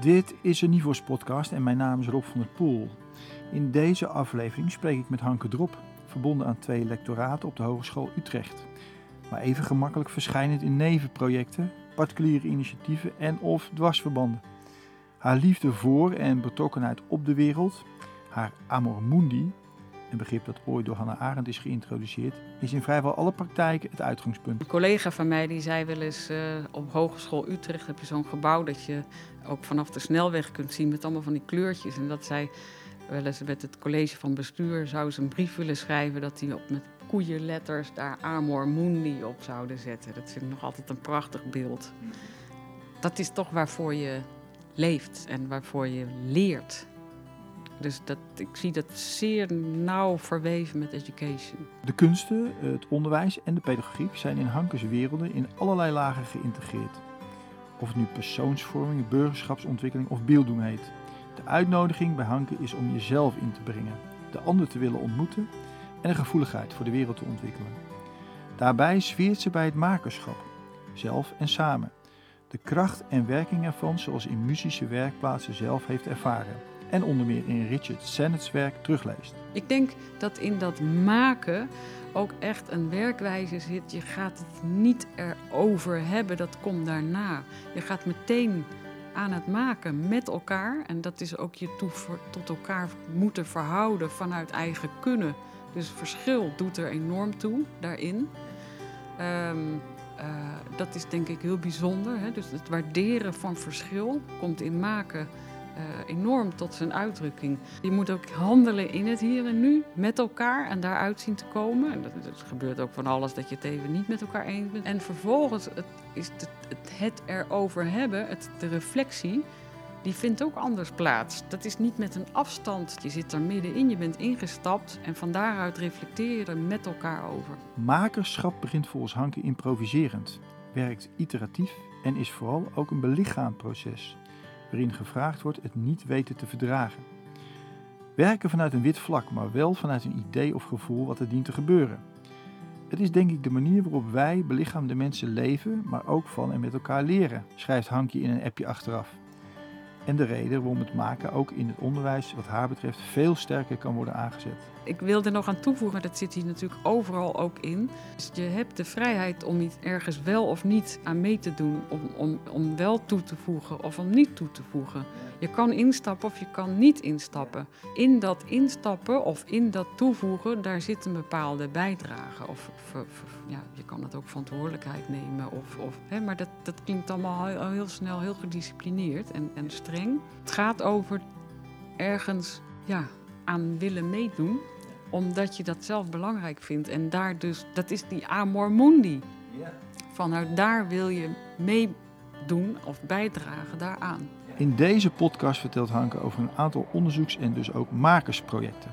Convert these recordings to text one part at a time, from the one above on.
Dit is een Nivos podcast en mijn naam is Rob van der Poel. In deze aflevering spreek ik met Hanke Drop, verbonden aan twee lectoraten op de Hogeschool Utrecht. Maar even gemakkelijk verschijnend in nevenprojecten, particuliere initiatieven en of dwarsverbanden. Haar liefde voor en betrokkenheid op de wereld, haar amor mundi, een begrip dat ooit door Hannah Arendt is geïntroduceerd, is in vrijwel alle praktijken het uitgangspunt. Een collega van mij die zei wel eens, uh, op Hogeschool Utrecht heb je zo'n gebouw dat je ook vanaf de snelweg kunt zien met allemaal van die kleurtjes. En dat zij wel eens met het college van bestuur zou ze een brief willen schrijven dat die op met koeienletters daar Amor Mundi op zouden zetten. Dat vind ik nog altijd een prachtig beeld. Dat is toch waarvoor je leeft en waarvoor je leert. Dus dat, ik zie dat zeer nauw verweven met education. De kunsten, het onderwijs en de pedagogiek zijn in Hankes werelden in allerlei lagen geïntegreerd. Of het nu persoonsvorming, burgerschapsontwikkeling of beelddoen heet. De uitnodiging bij Hanke is om jezelf in te brengen, de ander te willen ontmoeten en een gevoeligheid voor de wereld te ontwikkelen. Daarbij zweert ze bij het makerschap, zelf en samen. De kracht en werking ervan zoals in muzische werkplaatsen zelf heeft ervaren en onder meer in Richard Sennett's werk terugleest. Ik denk dat in dat maken ook echt een werkwijze zit. Je gaat het niet erover hebben, dat komt daarna. Je gaat meteen aan het maken met elkaar. En dat is ook je tot elkaar moeten verhouden vanuit eigen kunnen. Dus verschil doet er enorm toe daarin. Um, uh, dat is denk ik heel bijzonder. Hè? Dus het waarderen van verschil komt in maken enorm tot zijn uitdrukking. Je moet ook handelen in het hier en nu, met elkaar en daaruit zien te komen. En dat, gebeurt ook van alles dat je het even niet met elkaar eens bent. En vervolgens het, is het, het, erover hebben, het, de reflectie, die vindt ook anders plaats. Dat is niet met een afstand. Je zit er middenin, je bent ingestapt en van daaruit reflecteer je er met elkaar over. Makerschap begint volgens Hanke improviserend, werkt iteratief en is vooral ook een belichaamd proces waarin gevraagd wordt het niet weten te verdragen. Werken vanuit een wit vlak, maar wel vanuit een idee of gevoel wat er dient te gebeuren. Het is denk ik de manier waarop wij belichaamde mensen leven, maar ook van en met elkaar leren, schrijft Hankje in een appje achteraf. En de reden waarom het maken ook in het onderwijs, wat haar betreft, veel sterker kan worden aangezet. Ik wil er nog aan toevoegen, dat zit hier natuurlijk overal ook in. Dus je hebt de vrijheid om iets ergens wel of niet aan mee te doen, om, om, om wel toe te voegen of om niet toe te voegen. Je kan instappen of je kan niet instappen. In dat instappen of in dat toevoegen, daar zit een bepaalde bijdrage. Of, ja, je kan het ook verantwoordelijkheid nemen. Of, of, hè, maar dat, dat klinkt allemaal heel, heel snel heel gedisciplineerd en, en streng. Het gaat over ergens ja, aan willen meedoen omdat je dat zelf belangrijk vindt. En daar dus, dat is die amor mundi. Ja. Vanuit daar wil je meedoen of bijdragen daaraan. In deze podcast vertelt Hanke over een aantal onderzoeks- en dus ook makersprojecten.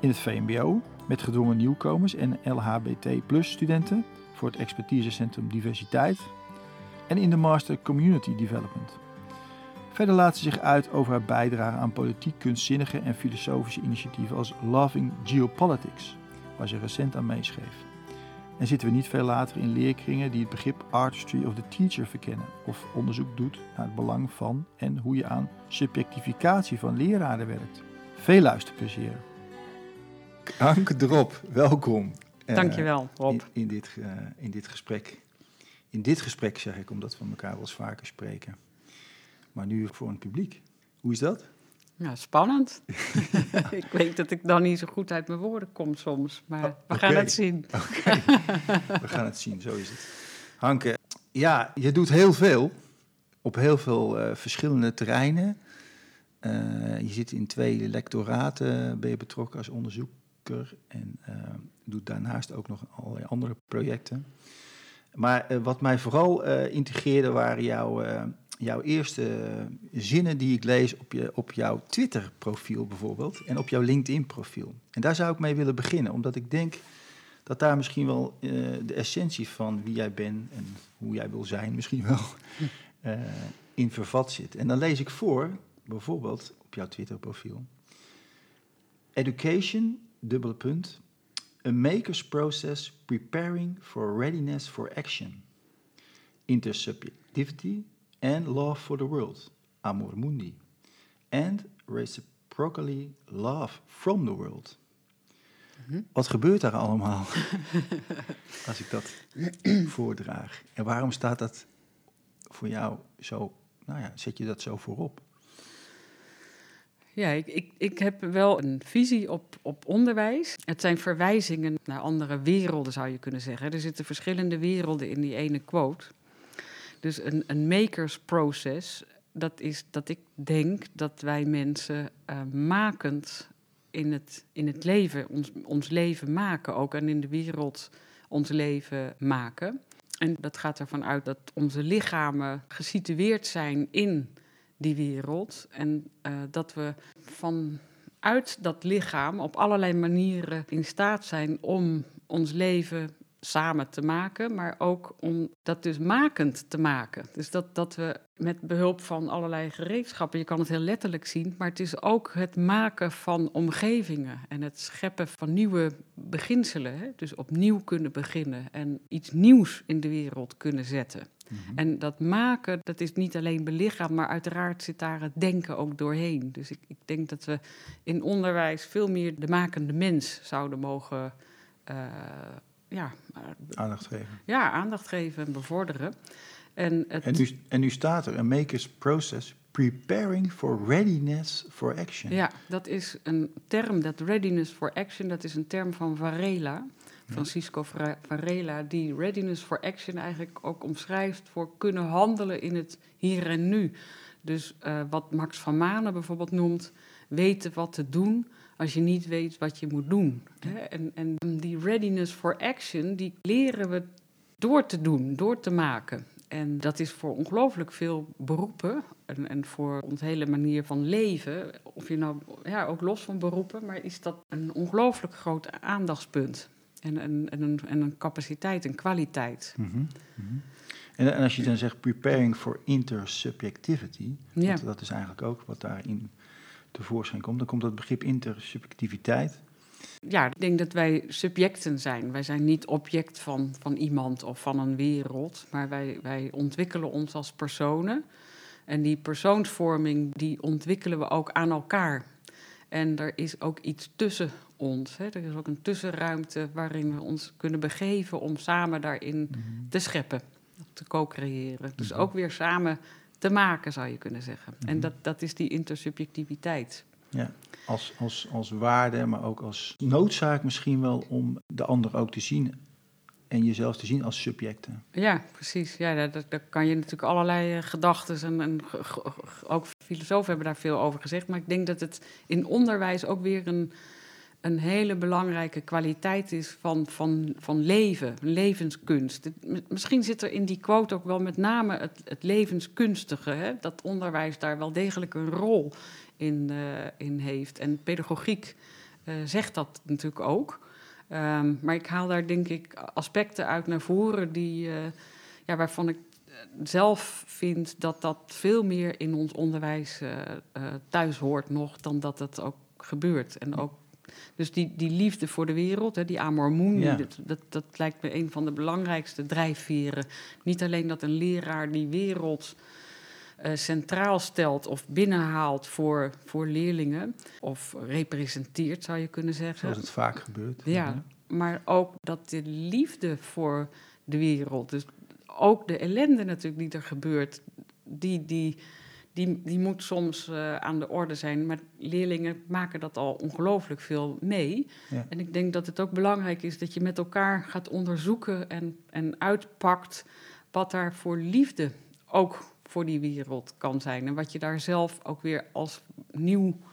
In het VMBO met gedwongen nieuwkomers en LHBT-studenten voor het expertisecentrum diversiteit. En in de Master Community Development. Verder laat ze zich uit over haar bijdrage aan politiek, kunstzinnige en filosofische initiatieven als Loving Geopolitics, waar ze recent aan meeschreef. En zitten we niet veel later in leerkringen die het begrip Artistry of the Teacher verkennen of onderzoek doet naar het belang van en hoe je aan subjectificatie van leraren werkt. Veel luisterplezier. Anke Drop, welkom. Dankjewel, Rob. In, in, dit, uh, in dit gesprek. In dit gesprek zeg ik, omdat we elkaar wel eens vaker spreken. Maar nu voor een publiek. Hoe is dat? Ja, spannend. ik weet dat ik dan niet zo goed uit mijn woorden kom soms, maar oh, we gaan het zien. Okay. we gaan het zien, zo is het. Hanke, ja, je doet heel veel op heel veel uh, verschillende terreinen. Uh, je zit in twee lectoraten, ben je betrokken als onderzoeker en uh, doet daarnaast ook nog allerlei andere projecten. Maar wat mij vooral integreerde waren jouw jouw eerste zinnen die ik lees op, je, op jouw Twitter-profiel bijvoorbeeld en op jouw LinkedIn-profiel. En daar zou ik mee willen beginnen, omdat ik denk dat daar misschien wel uh, de essentie van wie jij bent en hoe jij wil zijn misschien wel uh, in vervat zit. En dan lees ik voor, bijvoorbeeld op jouw Twitter-profiel. Education, dubbele punt, a maker's process preparing for readiness for action. Intersubjectivity and Love for the World. amor mundi. And reciprocally love from the world. Wat gebeurt daar allemaal als ik dat voordraag? En waarom staat dat voor jou zo, nou ja, zet je dat zo voorop? Ja, ik, ik, ik heb wel een visie op, op onderwijs. Het zijn verwijzingen naar andere werelden, zou je kunnen zeggen. Er zitten verschillende werelden in die ene quote. Dus een, een makers process, dat is dat ik denk dat wij mensen uh, makend in het, in het leven, ons, ons leven maken ook. En in de wereld ons leven maken. En dat gaat ervan uit dat onze lichamen gesitueerd zijn in die wereld. En uh, dat we vanuit dat lichaam op allerlei manieren in staat zijn om ons leven samen te maken, maar ook om dat dus makend te maken. Dus dat, dat we met behulp van allerlei gereedschappen, je kan het heel letterlijk zien, maar het is ook het maken van omgevingen en het scheppen van nieuwe beginselen. Hè? Dus opnieuw kunnen beginnen en iets nieuws in de wereld kunnen zetten. Mm-hmm. En dat maken, dat is niet alleen belichaam, maar uiteraard zit daar het denken ook doorheen. Dus ik, ik denk dat we in onderwijs veel meer de makende mens zouden mogen. Uh, ja, aandacht geven. Ja, aandacht geven en bevorderen. En, het... en, nu, en nu staat er een makers process preparing for readiness for action. Ja, dat is een term, dat readiness for action, dat is een term van Varela, Francisco Varela, die readiness for action eigenlijk ook omschrijft voor kunnen handelen in het hier en nu. Dus uh, wat Max van Manen bijvoorbeeld noemt, weten wat te doen als je niet weet wat je moet doen. Hè? En, en die readiness for action, die leren we door te doen, door te maken. En dat is voor ongelooflijk veel beroepen en, en, voor onze hele manier van leven, of je nou ja, ook los van beroepen, maar is dat een ongelooflijk groot aandachtspunt. En, en, en, een, en een capaciteit, een kwaliteit. Mm -hmm. Mm -hmm. en, en, als je dan zegt preparing for intersubjectivity, ja. dat, dat is eigenlijk ook wat daarin tevoorschijn komt, dan komt dat begrip intersubjectiviteit. Ja, ik denk dat wij subjecten zijn. Wij zijn niet object van, van iemand of van een wereld, maar wij, wij ontwikkelen ons als personen. En die persoonsvorming, die ontwikkelen we ook aan elkaar. En er is ook iets tussen ons. Hè. Er is ook een tussenruimte waarin we ons kunnen begeven om samen daarin mm -hmm. te scheppen, te co-creëren. Dus -hmm. ook weer samen te maken, zou je kunnen zeggen. En dat, dat is die intersubjectiviteit. Ja, als, als, als waarde, maar ook als noodzaak misschien wel om de ander ook te zien en jezelf te zien als subjecten. Ja, precies. Ja, daar, daar kan je natuurlijk allerlei uh, gedachten en, en ook filosofen hebben daar veel over gezegd. Maar ik denk dat het in onderwijs ook weer een, een hele belangrijke kwaliteit is van, van, van leven, levenskunst. Misschien zit er in die quote ook wel met name het, het levenskunstige, hè? dat onderwijs daar wel degelijk een rol in, uh, in heeft. En pedagogiek uh, zegt dat natuurlijk ook. Um, maar ik haal daar denk ik aspecten uit naar voren die, uh, ja, waarvan ik zelf vind dat dat veel meer in ons onderwijs thuis hoort nog dan dat het ook gebeurt. En ook dus die, die liefde voor de wereld, hè, die amor mundi, ja. dat, dat, dat, lijkt me een van de belangrijkste drijfveren. Niet alleen dat een leraar die wereld uh, centraal stelt of binnenhaalt voor, voor leerlingen, of representeert, zou je kunnen zeggen. Zoals het vaak gebeurt. Ja, ja. maar ook dat de liefde voor de wereld, dus ook de ellende natuurlijk die er gebeurt, die, die die, die moet soms uh, aan de orde zijn. Maar leerlingen maken dat al ongelooflijk veel mee. Ja. En ik denk dat het ook belangrijk is dat je met elkaar gaat onderzoeken en, en uitpakt wat daar voor liefde ook voor die wereld kan zijn. En wat je daar zelf ook weer als nieuwkomer,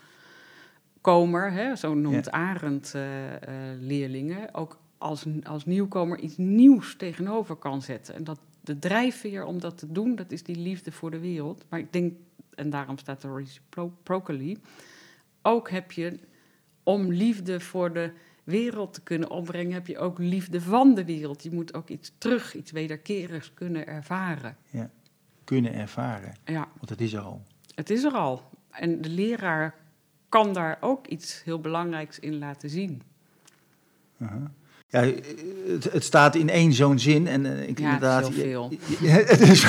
hè, zo noemt ja. Arend uh, uh, leerlingen, ook als, als nieuwkomer iets nieuws tegenover kan zetten. En dat de drijfveer om dat te doen, dat is die liefde voor de wereld. Maar ik denk en daarom staat er reciprocally. Ook heb je, om liefde voor de wereld te kunnen opbrengen, heb je ook liefde van de wereld. Je moet ook iets terug, iets wederkerigs kunnen ervaren. Ja, kunnen ervaren. Ja. Want het is er al. Het is er al. En de leraar kan daar ook iets heel belangrijks in laten zien. Uh -huh. Ja, het, het staat in één zo'n zin en eh, ik Ja, het is inderdaad... veel. Ja, het, is,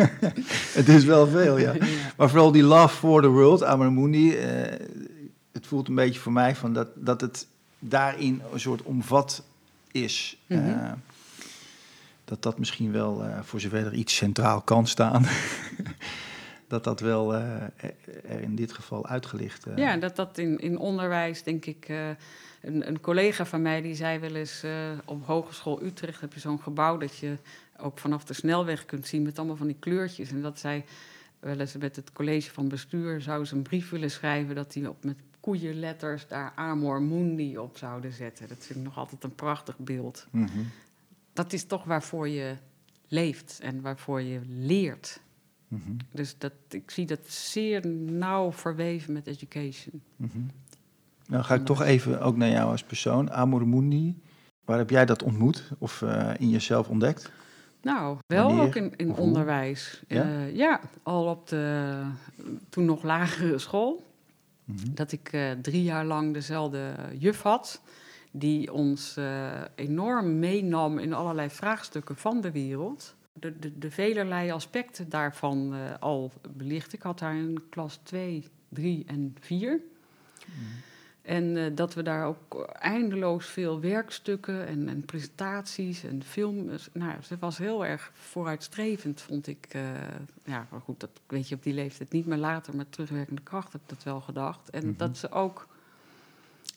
het is wel veel, ja. Ja. Maar vooral die love for the world, Amarmundi, eh het voelt een beetje voor mij van dat, dat het daarin een soort omvat is. Mhm. Eh, dat dat misschien wel, eh, voor zover er iets centraal kan staan, dat dat wel eh, er in dit geval uitgelicht eh, Ja, dat dat in, in onderwijs, denk ik. eh, een, een collega van mij die zei wel eens: op Hogeschool Utrecht heb je zo'n gebouw dat je ook vanaf de snelweg kunt zien met allemaal van die kleurtjes. En dat zij wel eens met het college van bestuur zou ze een brief willen schrijven dat die op met koeienletters daar Amor Mundi op zouden zetten. Dat vind ik nog altijd een prachtig beeld. mhm. Dat is toch waarvoor je leeft en waarvoor je leert. Mhm, Dus dat, ik zie dat zeer nauw verweven met education. mhm. Nou ga ik toch even ook naar jou als persoon. Amarmundi, waar heb jij dat ontmoet of eh, in jezelf ontdekt? Nou, wel Wanneer ook in, in onderwijs. Ja? Ja? ja, al op de toen nog lagere school. Mhm. Dat ik eh, drie jaar lang dezelfde juf had. Die ons eh, enorm meenam in allerlei vraagstukken van de wereld. De, de, de velerlei aspecten daarvan eh, al belicht. Ik had haar in klas 2, 3 en 4. En eh, dat we daar ook eindeloos veel werkstukken en, en presentaties en films. Nou, ze was heel erg vooruitstrevend, vond ik. eh, ja, maar goed, dat weet je op die leeftijd niet, maar later met terugwerkende kracht heb ik dat wel gedacht. En Mhm. dat ze ook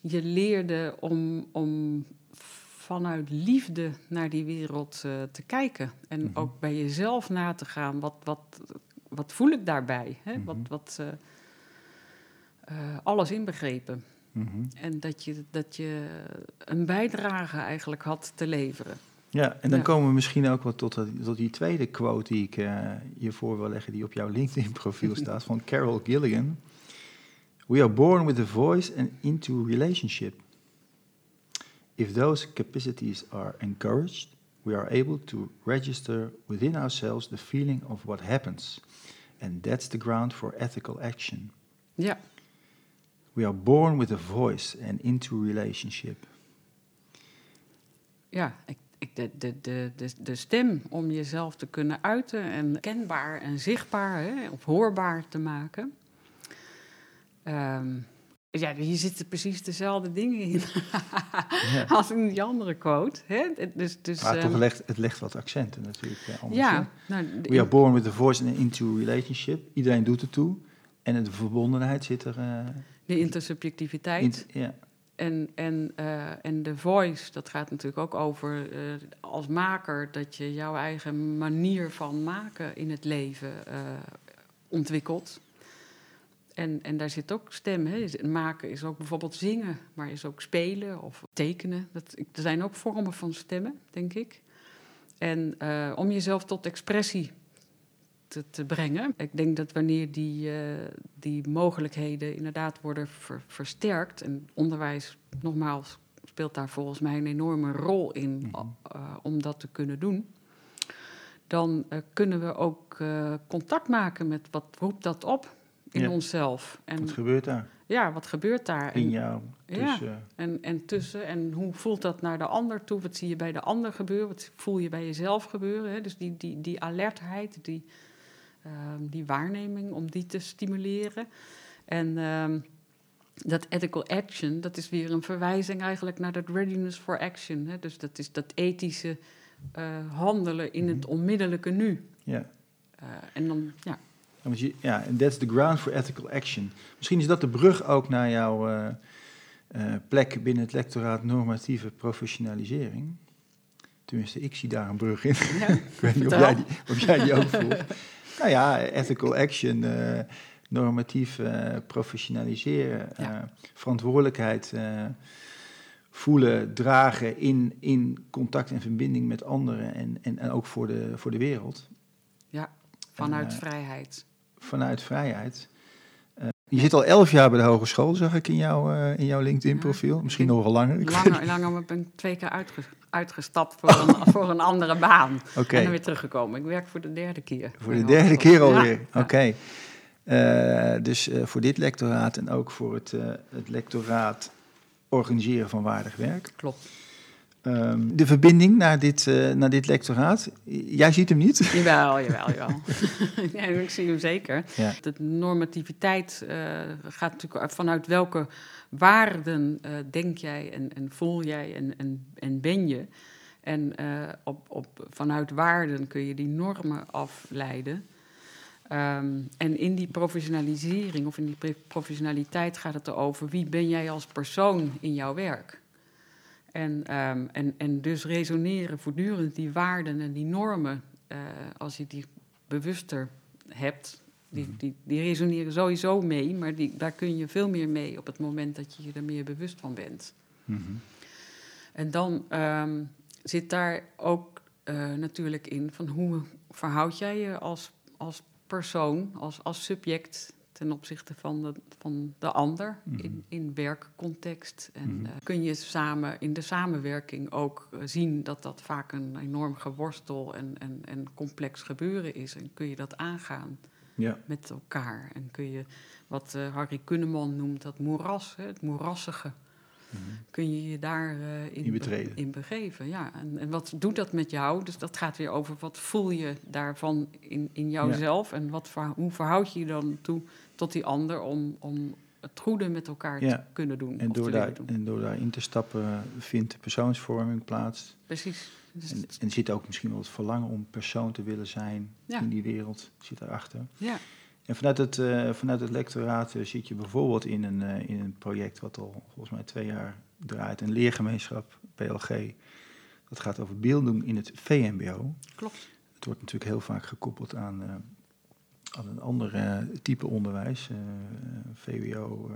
je leerde om, om vanuit liefde naar die wereld eh, te kijken. En Mhm. ook bij jezelf na te gaan. Wat, wat, wat voel ik daarbij? Hè? Mhm. Wat, wat, eh, eh, alles inbegrepen. Mhm. En dat je, dat je een bijdrage eigenlijk had te leveren. Ja, en dan Ja. komen we misschien ook wel tot, tot die tweede quote die ik je voor wil leggen, die op jouw LinkedIn-profiel staat, van Carol Gilligan. We are born with a voice and into relationship. If those capacities are encouraged, we are able to register within ourselves the feeling of what happens. And that's the ground for ethical action. Ja, We are born with a voice and into relationship. ja ik, ik, de, de, de, de, de stem om jezelf te kunnen uiten en kenbaar en zichtbaar hè, of hoorbaar te maken. Ehm, ja, hier zitten precies dezelfde dingen in Ja. als in die andere quote. Hè? Dus, dus, Maar ehm, toch legt, het legt wat accenten natuurlijk. anders, ja, nou, We are born with a voice and into a relationship. Iedereen doet het toe. En de verbondenheid zit er. eh, de intersubjectiviteit. in, ja. En, en, eh, en de voice, dat gaat natuurlijk ook over eh, als maker dat je jouw eigen manier van maken in het leven ontwikkelt. En, en daar zit ook stem. Hè. Maken is ook bijvoorbeeld zingen, maar is ook spelen of tekenen. Dat, er zijn ook vormen van stemmen, denk ik. En eh, om jezelf tot expressie te, te brengen. Ik denk dat wanneer die, eh, die mogelijkheden inderdaad worden ver- versterkt, en onderwijs, nogmaals, speelt daar volgens mij een enorme rol in Mhm. eh, om dat te kunnen doen, dan kunnen we ook contact maken met wat roept dat op in Ja. onszelf. En Wat gebeurt daar ja, wat gebeurt daar? in En- jou? Ja. Tussen, en, en tussen, en hoe voelt dat naar de ander toe? Wat zie je bij de ander gebeuren? Wat voel je bij jezelf gebeuren? Hè? Dus die, die, die alertheid, die, ehm, die waarneming, om die te stimuleren. En ehm, dat ethical action, dat is weer een verwijzing eigenlijk naar dat readiness for action. Hè? Dus dat is dat ethische eh, handelen in het onmiddellijke nu. ja. Eh, en dan, Ja, want je- Ja, en that's the ground for ethical action. Misschien is dat de brug ook naar jouw eh, eh, plek binnen het lectoraat normatieve professionalisering. Tenminste, ik zie daar een brug in. ja ik weet niet of jij, die, of jij die ook voelt. nou ja, ethical action, eh, normatief professionaliseren, Ja. verantwoordelijkheid voelen, dragen in, in contact en verbinding met anderen en, en, en ook voor de, voor de wereld. vanuit Eh, vrijheid. Vanuit vrijheid. Eh, je zit al elf jaar bij de hogeschool, zag ik in, jouw eh, in jouw LinkedIn-profiel. Ja, Misschien nog wel langer. Ik- Langer, langer ben ik twee keer uitge- uitgestapt voor een, voor een andere baan. En dan weer teruggekomen. Ik werk voor de derde keer. voor de derde keer alweer. ja. Oké. Eh, dus voor dit lectoraat en ook voor het, het lectoraat organiseren van waardig werk. Klopt. Ehm, de verbinding naar dit, uh, naar dit lectoraat, jij ziet hem niet? Jawel, jawel, jawel. ja, ik zie hem zeker. Ja. De normativiteit uh, gaat natuurlijk vanuit welke waarden uh, denk jij en, en voel jij en, en, en ben je. En op, op, vanuit waarden kun je die normen afleiden. Um, en in die professionalisering of in die professionaliteit gaat het erover wie ben jij als persoon in jouw werk. En, um, en, en dus resoneren voortdurend die waarden en die normen, uh, als je die bewuster hebt, die, mhm. die, die resoneren sowieso mee, maar die, daar kun je veel meer mee op het moment dat je je er meer bewust van bent. Mm -hmm. En dan um, zit daar ook uh, natuurlijk in van hoe verhoud jij je als, als persoon, als, als subject ten opzichte van de, van de ander in, mhm. in werkcontext. En mhm. eh, kun je samen in de samenwerking ook eh, zien dat dat vaak een enorm geworstel en, en, en complex gebeuren is. En kun je dat aangaan ja. met elkaar. En kun je, wat uh, Harry Kunneman noemt, dat moeras, hè, het moerassige. Mhm. Kun je je daar uh, in, in, begeven? Ja, en, en, wat doet dat met jou? Dus dat gaat weer over wat voel je daarvan in, in jouzelf en wat, hoe verhoud je je dan toe tot die ander om, om het goede met elkaar te kunnen doen. En door, daar, en door daarin te stappen vindt de persoonsvorming plaats. Precies. Dus en, en zit ook misschien wel het verlangen om persoon te willen zijn in die wereld, zit daarachter. Ja. En vanuit het, uh, vanuit het lectoraat uh, zit je bijvoorbeeld in een, uh, in een project wat al volgens mij twee jaar draait, een leergemeenschap, PLG. Dat gaat over beelding in het VMBO. Klopt. Het wordt natuurlijk heel vaak gekoppeld aan aan een ander type onderwijs, VWO.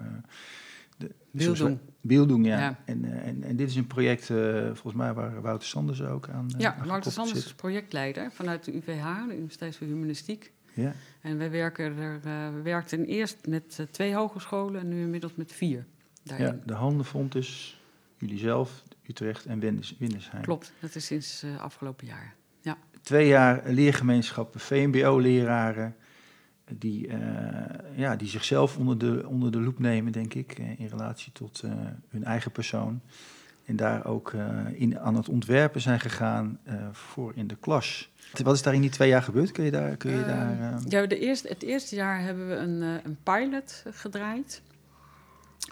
De, Beelddoen. Beelddoen, ja. ja. En, en, en dit is een project, volgens mij, waar Wouter Sanders ook aan Ja, Wouter Sanders is projectleider vanuit de UVH, de Universiteit voor Humanistiek. Ja. En wij werken er, we werkten eerst met twee hogescholen en nu inmiddels met vier. Daarin. Ja, de Handenfonds dus, jullie zelf, Utrecht en Windersheim. Klopt, dat is sinds afgelopen jaar. Ja. Twee jaar leergemeenschappen, VMBO-leraren, die, uh, ja, die zichzelf onder de, onder de loep nemen, denk ik, in relatie tot uh, hun eigen persoon. En daar ook in, aan het ontwerpen zijn gegaan voor in de klas. Wat is daar in die twee jaar gebeurd? Kun je daar. Kun je daar Ja, de eerste, het eerste jaar hebben we een, een pilot gedraaid.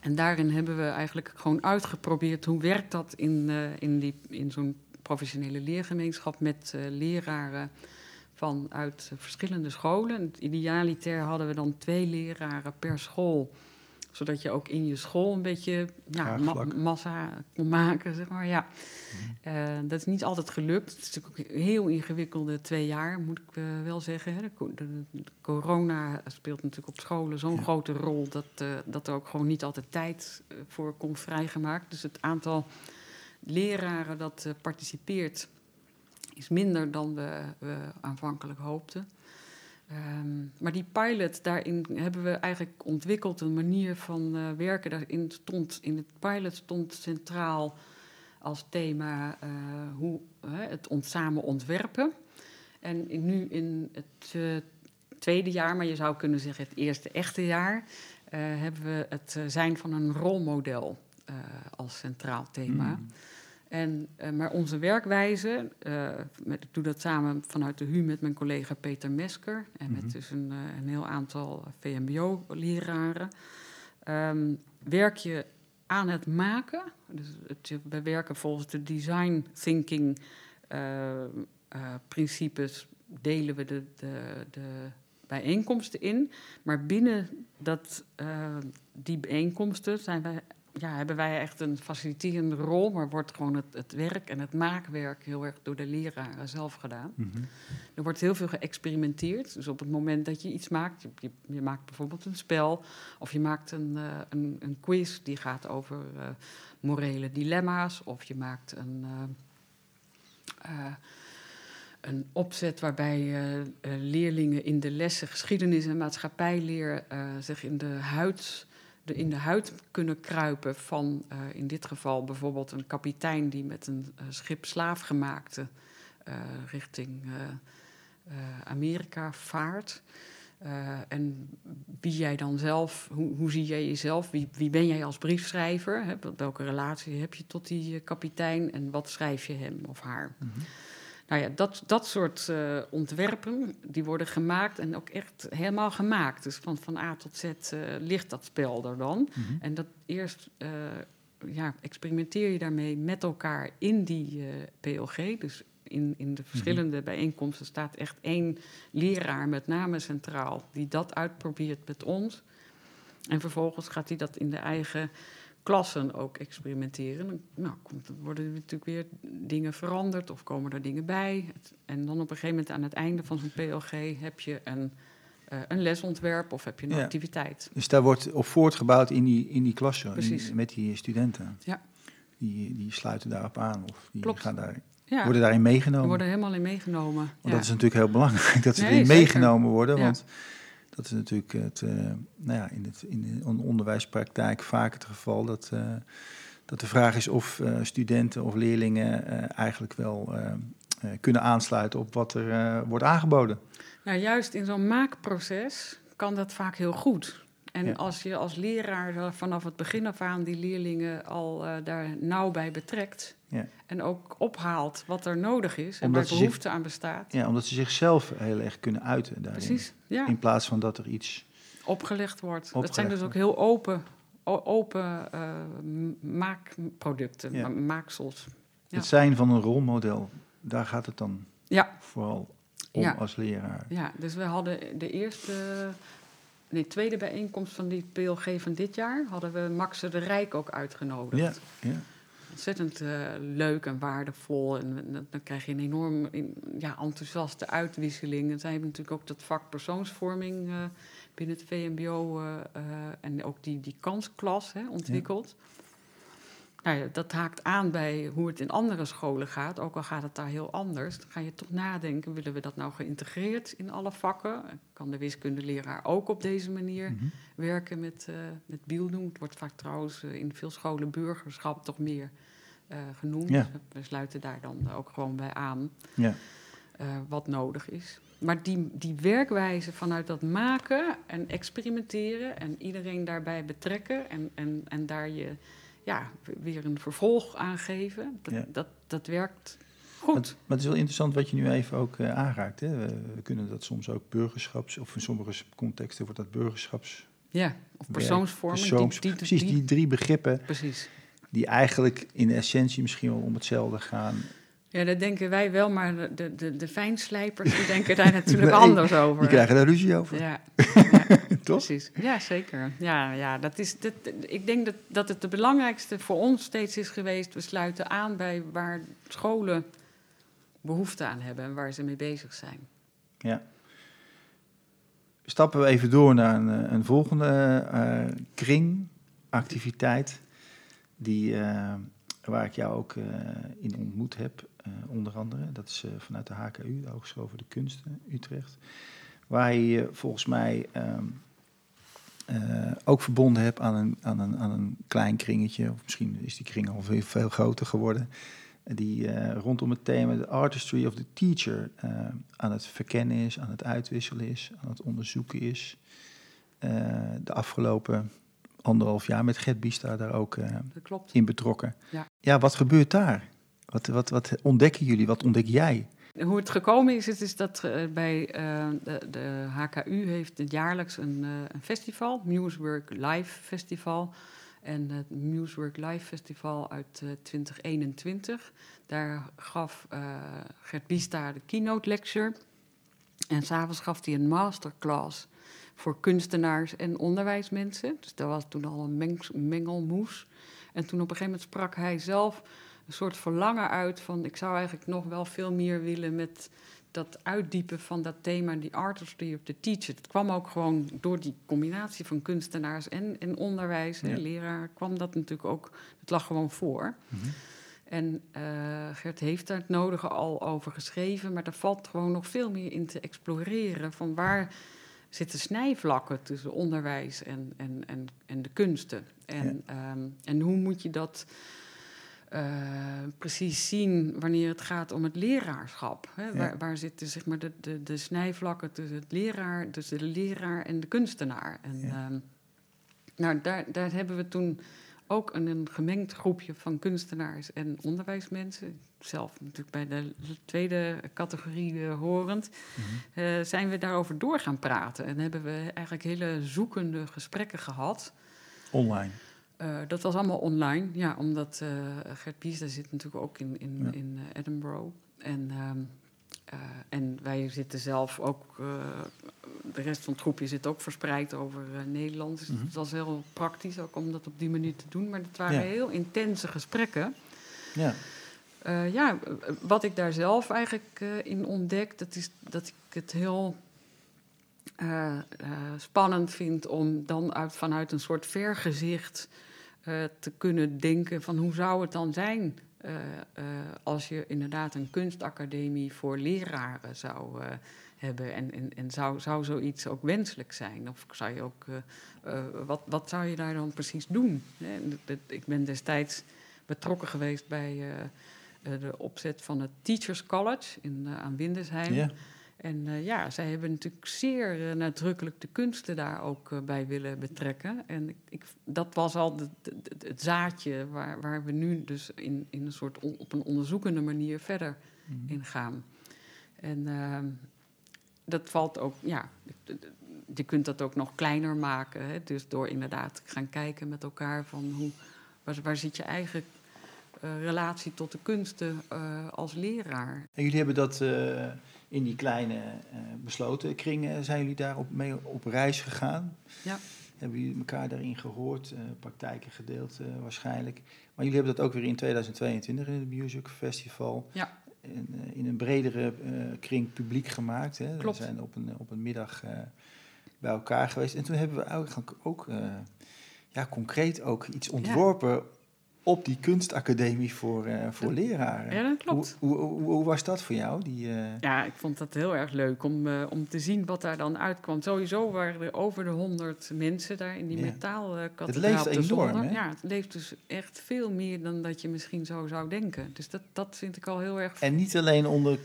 En daarin hebben we eigenlijk gewoon uitgeprobeerd hoe werkt dat in, in, die, in zo'n professionele leergemeenschap met leraren vanuit verschillende scholen. Idealiter hadden we dan twee leraren per school zodat je ook in je school een beetje ja, massa kon maken, zeg maar. Ja. Mhm. Uh, dat is niet altijd gelukt. Het is natuurlijk ook een heel ingewikkelde twee jaar, moet ik uh, wel zeggen. Hè. De, de, de, corona speelt natuurlijk op scholen zo'n grote rol... Dat, uh, dat er ook gewoon niet altijd tijd voor kon vrijgemaakt. Dus het aantal leraren dat participeert is minder dan we, we aanvankelijk hoopten. Um, maar die pilot, daarin hebben we eigenlijk ontwikkeld een manier van uh, werken. Daarin stond, in het pilot stond centraal als thema uh, hoe, het samen ontwerpen. En nu in het tweede jaar, maar je zou kunnen zeggen het eerste echte jaar, hebben we het zijn van een rolmodel als centraal thema. Mm. En, uh, maar onze werkwijze, uh, met, ik doe dat samen vanuit de HU met mijn collega Peter Mesker en met mm -hmm. dus een, uh, een, heel aantal VMBO-leraren, um, werk je aan het maken. Dus het, we werken volgens de design thinking principes, delen we de, de, de, bijeenkomsten in. Maar binnen dat, die bijeenkomsten zijn wij ja, hebben wij echt een faciliterende rol, maar wordt gewoon het, het werk en het maakwerk heel erg door de leraren zelf gedaan. Mhm. Er wordt heel veel geëxperimenteerd. Dus op het moment dat je iets maakt, je, je, maakt bijvoorbeeld een spel of je maakt een, uh, een, een, quiz die gaat over uh, morele dilemma's, of je maakt een. Uh, een opzet waarbij leerlingen in de lessen geschiedenis en maatschappijleer zich in de huid in de huid kunnen kruipen van uh, in dit geval bijvoorbeeld een kapitein die met een uh, schip slaafgemaakte uh, richting Amerika vaart. Eh, en wie jij dan zelf, hoe, hoe zie jij jezelf? Wie, wie ben jij als briefschrijver? Hè? Welke relatie heb je tot die eh, kapitein en wat schrijf je hem of haar? Mhm. Nou ja, dat, dat soort uh, ontwerpen, die worden gemaakt en ook echt helemaal gemaakt. Dus van, van A tot Z uh, ligt dat spel er dan. Mhm. En dat eerst uh, ja, experimenteer je daarmee met elkaar in die PLG. Dus in, in de verschillende Mhm. bijeenkomsten staat echt één leraar met name centraal... die dat uitprobeert met ons. En vervolgens gaat hij dat in de eigen klassen ook experimenteren. Nou, komt, worden er natuurlijk weer dingen veranderd of komen er dingen bij. En dan op een gegeven moment aan het einde van zo'n PLG heb je een, uh, een lesontwerp of heb je een Ja. activiteit. Dus daar wordt op voortgebouwd in die, in die klasse, in- met die studenten. Ja. Die, die sluiten daarop aan of die Klopt. gaan daar, Ja, worden daarin meegenomen. worden helemaal in meegenomen. Want ja. dat is natuurlijk heel belangrijk, dat ze Nee, erin zeker. meegenomen worden. Ja. Dat is natuurlijk het, eh, nou ja, in, het, in de onderwijspraktijk vaak het geval dat, eh, dat de vraag is of eh, studenten of leerlingen eigenlijk wel kunnen aansluiten op wat er wordt aangeboden. Nou, juist in zo'n maakproces kan dat vaak heel goed. En Ja. als je als leraar er vanaf het begin af aan die leerlingen al eh, daar nauw bij betrekt... Ja. en ook ophaalt wat er nodig is en Omdat waar zich- behoefte aan bestaat. Ja, omdat ze zichzelf heel erg kunnen uiten daarin. Precies, ja. In plaats van dat er iets... opgelegd wordt. dat zijn dus ook heel open, open eh, maakproducten, Ja. ma- maaksels. Het zijn van een rolmodel, daar gaat het dan Ja, vooral om als leraar. ja, dus we hadden de eerste, nee, tweede bijeenkomst van die PLG van dit jaar... hadden we Max de Rijk ook uitgenodigd. Ja, ja. Ontzettend eh, leuk en waardevol. En dan, dan krijg je een enorm in- ja, enthousiaste uitwisseling. En zij hebben natuurlijk ook dat vak persoonsvorming eh, binnen het VMBO... eh, en ook die, die kansklas hè, ontwikkeld. Nou ja, dat haakt aan bij hoe het in andere scholen gaat. Ook al gaat het daar heel anders. Dan ga je toch nadenken, willen we dat nou geïntegreerd in alle vakken? Kan de wiskundeleraar ook op deze manier Mhm. werken met, eh met Biel doen. Het wordt vaak trouwens eh, in veel scholen burgerschap toch meer eh, genoemd. Ja. We sluiten daar dan ook gewoon bij aan ja. wat nodig is. Maar die, die werkwijze vanuit dat maken en experimenteren en iedereen daarbij betrekken en, en, en daar je ja, weer een vervolg aan geven, dat, Ja. dat, dat werkt goed. maar het is wel interessant wat je nu even ook eh, aanraakt. Hè? We, we kunnen dat soms ook burgerschaps, of in sommige contexten wordt dat burgerschaps. Ja, of persoonsvorming. persoons- die, die, precies, die- die drie begrippen precies. die eigenlijk in essentie misschien wel om hetzelfde gaan. Ja, dat denken wij wel, maar de, de, de, fijnslijpers die denken daar natuurlijk Nee, anders over. Die krijgen daar ruzie over, Ja, ja toch? precies. Ja, zeker. Ja, ja dat is, dat, ik denk dat, dat het de belangrijkste voor ons steeds is geweest. We sluiten aan bij waar scholen behoefte aan hebben en waar ze mee bezig zijn. Ja. Stappen we even door naar een, eh, een volgende eh, kring, activiteit, die, eh, waar ik jou ook eh, in ontmoet heb, onder andere. Dat is eh, vanuit de HKU, de Hogeschool voor de Kunsten, Utrecht. Waar je je volgens mij ehm, eh, ook verbonden hebt aan een, aan, een, aan een klein kringetje, of misschien is die kring al veel, veel groter geworden die eh, rondom het thema de artistry of the teacher eh, aan het verkennen is, aan het uitwisselen is, aan het onderzoeken is. Eh, de afgelopen anderhalf jaar met Gert Biesta daar ook eh, in betrokken. Ja. ja, wat gebeurt daar? Wat, wat, wat ontdekken jullie? Wat ontdek jij? Hoe het gekomen is, het is dat eh, bij eh, de, de HKU heeft het jaarlijks een, eh, een festival, Musework Live Festival. En het Musework Live Festival uit eh, 2021, daar gaf eh, Gert Biesta de keynote lecture. En s'avonds gaf hij een masterclass voor kunstenaars en onderwijsmensen. Dus dat was toen al een mengelmoes. En toen op een gegeven moment sprak hij zelf een soort verlangen uit van... ik zou eigenlijk nog wel veel meer willen met dat uitdiepen van dat thema... die artistry of the teacher. Het kwam ook gewoon door die combinatie van kunstenaars en, en onderwijs. Ja. leraar kwam dat natuurlijk ook... het lag gewoon voor. En eh, Gert heeft daar het nodige al over geschreven, maar er valt gewoon nog veel meer in te exploreren van waar zitten snijvlakken tussen onderwijs en, en, en, en de kunsten. En, ehm, en hoe moet je dat precies zien wanneer het gaat om het leraarschap. Hè? Ja. Waar, waar zitten zeg maar, de, de, de snijvlakken tussen, het leraar, tussen de leraar en de kunstenaar? En, Ja. ehm, nou, daar, daar hebben we toen ook een, een gemengd groepje van kunstenaars en onderwijsmensen. Zelf natuurlijk bij de tweede categorie eh, horend. Mhm. eh, zijn we daarover door gaan praten. En hebben we eigenlijk hele zoekende gesprekken gehad. Online. Eh, dat was allemaal online, ja, omdat eh Gert Biesda zit natuurlijk ook in, in, Ja. in eh, Edinburgh. En, ehm, eh, en wij zitten zelf ook, de rest van het groepje zit ook verspreid over Nederland. Dus Mhm. het was heel praktisch ook om dat op die manier te doen. Maar het waren Ja. heel intense gesprekken. Ja. Ja, wat ik daar zelf eigenlijk in ontdek, dat is dat ik het heel spannend vind om dan uit, vanuit een soort vergezicht eh, te kunnen denken van hoe zou het dan zijn eh, eh, als je inderdaad een kunstacademie voor leraren zou hebben en, en, en zou, zou zoiets ook wenselijk zijn? Of zou je ook, wat, wat zou je daar dan precies doen? Ik ben destijds betrokken geweest bij de opzet van het Teachers College in, aan Windesheim. En eh, ja, zij hebben natuurlijk zeer eh, nadrukkelijk de kunsten daar ook eh, bij willen betrekken. En ik, ik, dat was al de, de- de- het zaadje waar, waar we nu dus in, in een soort on- op een onderzoekende manier verder Mhm. in gaan. En ehm, dat valt ook, ja, je kunt dat ook nog kleiner maken. Hè? Dus door inderdaad te gaan kijken met elkaar van hoe, waar, waar zit je eigen eh, relatie tot de kunsten eh, als leraar. En jullie hebben dat eh, in die kleine eh, besloten kringen, zijn jullie daar op, mee op reis gegaan? Ja. Hebben jullie elkaar daarin gehoord, eh, praktijken gedeeld eh, waarschijnlijk? Maar jullie hebben dat ook weer in 2022 in het Music Festival Ja. in, eh, in een bredere eh, kring publiek gemaakt. Hè? Klopt. We zijn op een, op een middag eh, bij elkaar geweest. En toen hebben we eigenlijk ook eh, ja, concreet ook iets ontworpen op die kunstacademie voor, eh, voor Dat- leraren. Ja, dat klopt. Hoe, hoe, hoe, hoe was dat voor jou? Die, eh, Ja, ik vond dat heel erg leuk om, eh, om te zien wat daar dan uitkwam. Sowieso waren er over de honderd mensen daar in die Ja. metaalkathedraal. Het leeft enorm, hè? Ja, het leeft dus echt veel meer dan dat je misschien zo zou denken. Dus dat, dat vind ik al heel erg... En niet alleen onder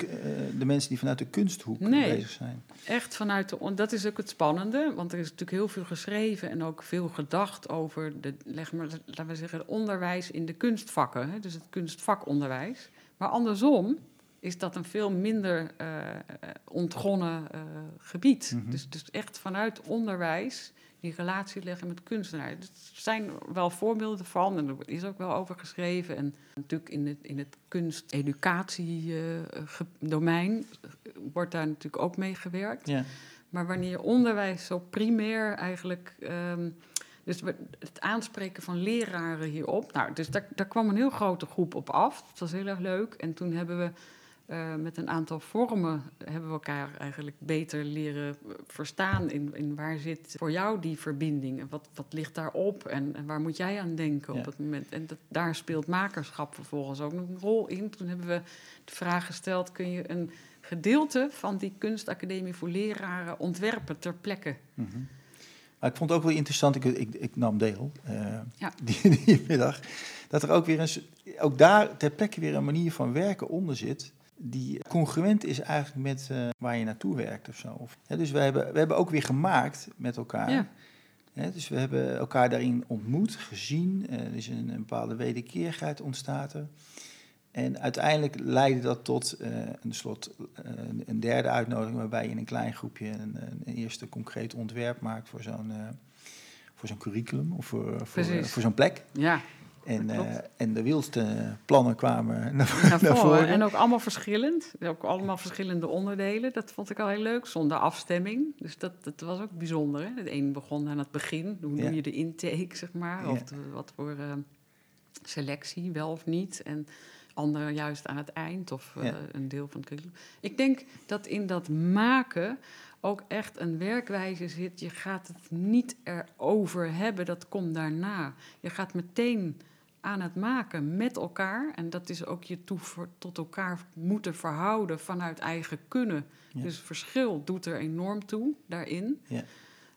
de mensen die vanuit de kunsthoek Nee. bezig zijn. Echt vanuit de... Dat is ook het spannende, want er is natuurlijk heel veel geschreven... en ook veel gedacht over, de, leg maar, laten we zeggen, het onderwijs in de kunstvakken. Hè? Dus het kunstvakonderwijs. Maar andersom is dat een veel minder eh, eh, ontgonnen eh, gebied. Mhm. dus, dus echt vanuit onderwijs die relatie leggen met kunstenaar. Er zijn wel voorbeelden van en er is ook wel over geschreven. En natuurlijk in het, in het kunsteducatie-domein wordt daar natuurlijk ook mee gewerkt. Ja. Maar wanneer onderwijs zo primair eigenlijk. ehm, dus het aanspreken van leraren hierop. Nou, dus daar, daar kwam een heel grote groep op af. Dat was heel erg leuk. En toen hebben we eh, met een aantal vormen hebben we elkaar eigenlijk beter leren eh, verstaan. In, in waar zit voor jou die verbinding? En wat, wat ligt daarop? En, en waar moet jij aan denken Ja. op het moment? En dat, daar speelt makerschap vervolgens ook nog een rol in. Toen hebben we de vraag gesteld: kun je een gedeelte van die kunstacademie voor leraren ontwerpen ter plekke? Mhm. Maar ik vond het ook wel interessant, ik, ik, ik nam deel eh, Ja. die, die middag, dat er ook weer een, ook daar ter plekke weer een manier van werken onder zit die congruent is eigenlijk met eh, waar je naartoe werkt of zo. Of, hè, dus we hebben, we hebben ook weer gemaakt met elkaar. Ja. Hè, dus we hebben elkaar daarin ontmoet, gezien. eh, er is een, een bepaalde wederkerigheid ontstaat er. En uiteindelijk leidde dat tot eh, een, slot, eh, een derde uitnodiging... waarbij je in een klein groepje een, eerste concreet ontwerp maakt... voor zo'n, eh, voor zo'n curriculum of voor, voor, zo'n plek. Ja, En, en de wildste plannen kwamen naar, voren. En ook allemaal verschillend. Ook allemaal verschillende onderdelen. Dat vond ik al heel leuk, zonder afstemming. Dus dat, dat was ook bijzonder. Hè? Het een begon aan het begin. Hoe Ja. doe je de intake, zeg maar? Ja. Of de- wat voor selectie, wel of niet. En andere juist aan het eind of eh, Ja. een deel van het curriculum. Ik denk dat in dat maken ook echt een werkwijze zit. Je gaat het niet erover hebben, dat komt daarna. Je gaat meteen aan het maken met elkaar. En dat is ook je toe tot elkaar moeten verhouden vanuit eigen kunnen. Ja. Dus verschil doet er enorm toe daarin. Ja.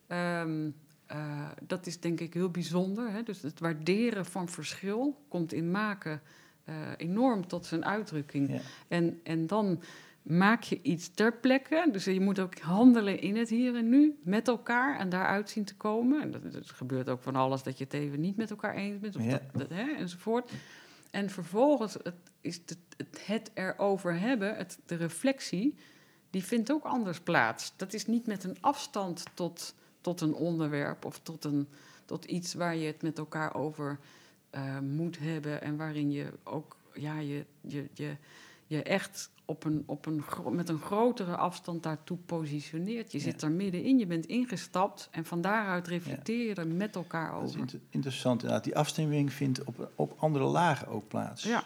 Ehm, eh, dat is denk ik heel bijzonder. Hè? Dus het waarderen van verschil komt in maken eh, enorm tot zijn uitdrukking. Ja. En, en dan maak je iets ter plekke. Dus je moet ook handelen in het hier en nu met elkaar en daaruit zien te komen. En dat, dat gebeurt ook van alles dat je het even niet met elkaar eens bent, of Ja. dat, dat, hè, enzovoort. En vervolgens het, is het, het, het erover hebben, het, de reflectie, die vindt ook anders plaats. Dat is niet met een afstand tot, tot een onderwerp of tot, een, tot iets waar je het met elkaar over eh, moet hebben en waarin je ook ja, je, je, je, je echt op een, op een, met een grotere afstand daartoe positioneert. Je Ja. zit er middenin, je bent ingestapt en van daaruit reflecteer je er met elkaar Dat is over. inter- interessant inderdaad. Die afstemming vindt op, op andere lagen ook plaats. Ja,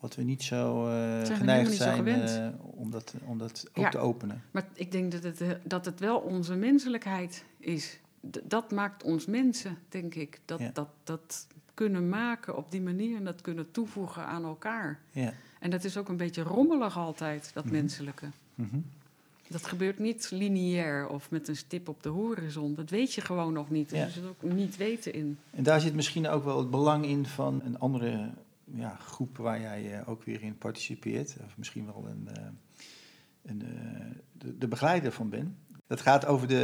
Wat we niet zo helemaal geneigd niet zijn eh, om, dat, om dat ook Ja. te openen. maar ik denk dat het, dat het wel onze menselijkheid is. D- dat maakt ons mensen, denk ik. Dat, dat, dat kunnen maken op die manier en dat kunnen toevoegen aan elkaar. Ja. En dat is ook een beetje rommelig altijd, dat Mhm. menselijke. Mhm. Dat gebeurt niet lineair of met een stip op de horizon. Dat weet je gewoon nog niet. Ja. Er zit ook niet weten in. En daar zit misschien ook wel het belang in van een andere ja, groep waar jij eh, ook weer in participeert. Of misschien wel een, eh, een, eh, de, de begeleider van bent. Dat gaat over de,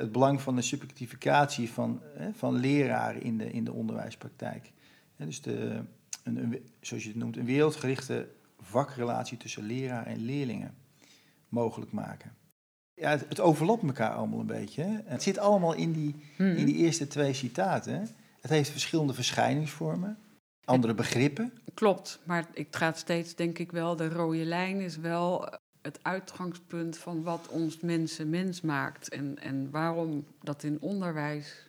het belang van de subjectificatie van, eh, van leraren in de, in de onderwijspraktijk. Hè, dus de, een, een, zoals je het noemt, een wereldgerichte vakrelatie tussen leraar en leerlingen mogelijk maken. Ja, het, het overlapt elkaar allemaal een beetje. Hè. Het zit allemaal in die, in die eerste twee citaten. hè. Het heeft verschillende verschijningsvormen, andere begrippen. Klopt, maar het gaat steeds, denk ik wel, de rode lijn is wel het uitgangspunt van wat ons mensen mens maakt. En, en waarom dat in onderwijs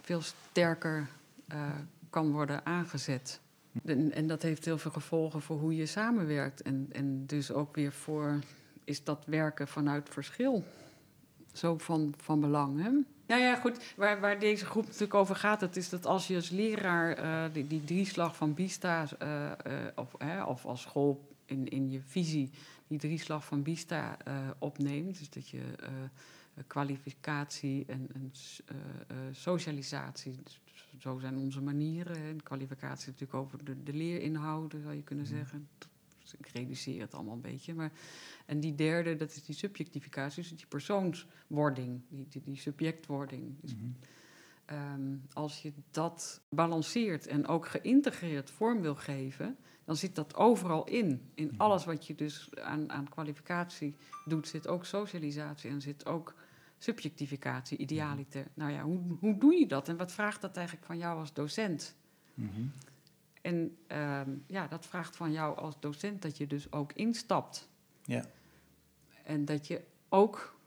veel sterker eh, kan worden aangezet. En, en dat heeft heel veel gevolgen voor hoe je samenwerkt. En, en dus ook weer voor is dat werken vanuit verschil zo van, van belang. Hè? Nou ja, goed, waar, waar deze groep natuurlijk over gaat, dat is dat als je als leraar eh, die, die drieslag van BISTA, eh, of, hè, of als school in, in je visie die drieslag van BISTA eh, opneemt, dus dat je eh, kwalificatie en, eh, eh, socialisatie, dus zo zijn onze manieren. En kwalificatie natuurlijk over de, de leerinhouden, zou je kunnen Mhm. zeggen. Dus ik reduceer het allemaal een beetje. Maar, en die derde, dat is die subjectificatie, dus die persoonswording, die, die, die subjectwording. Mhm. Ehm, als je dat balanceert en ook geïntegreerd vorm wil geven, dan zit dat overal in. In Mhm. alles wat je dus aan, aan kwalificatie doet, zit ook socialisatie en zit ook subjectificatie, idealiter. Nou ja, hoe, hoe doe je dat en wat vraagt dat eigenlijk van jou als docent? Mhm. En ehm, ja, dat vraagt van jou als docent dat je dus ook instapt. Ja. En dat je ook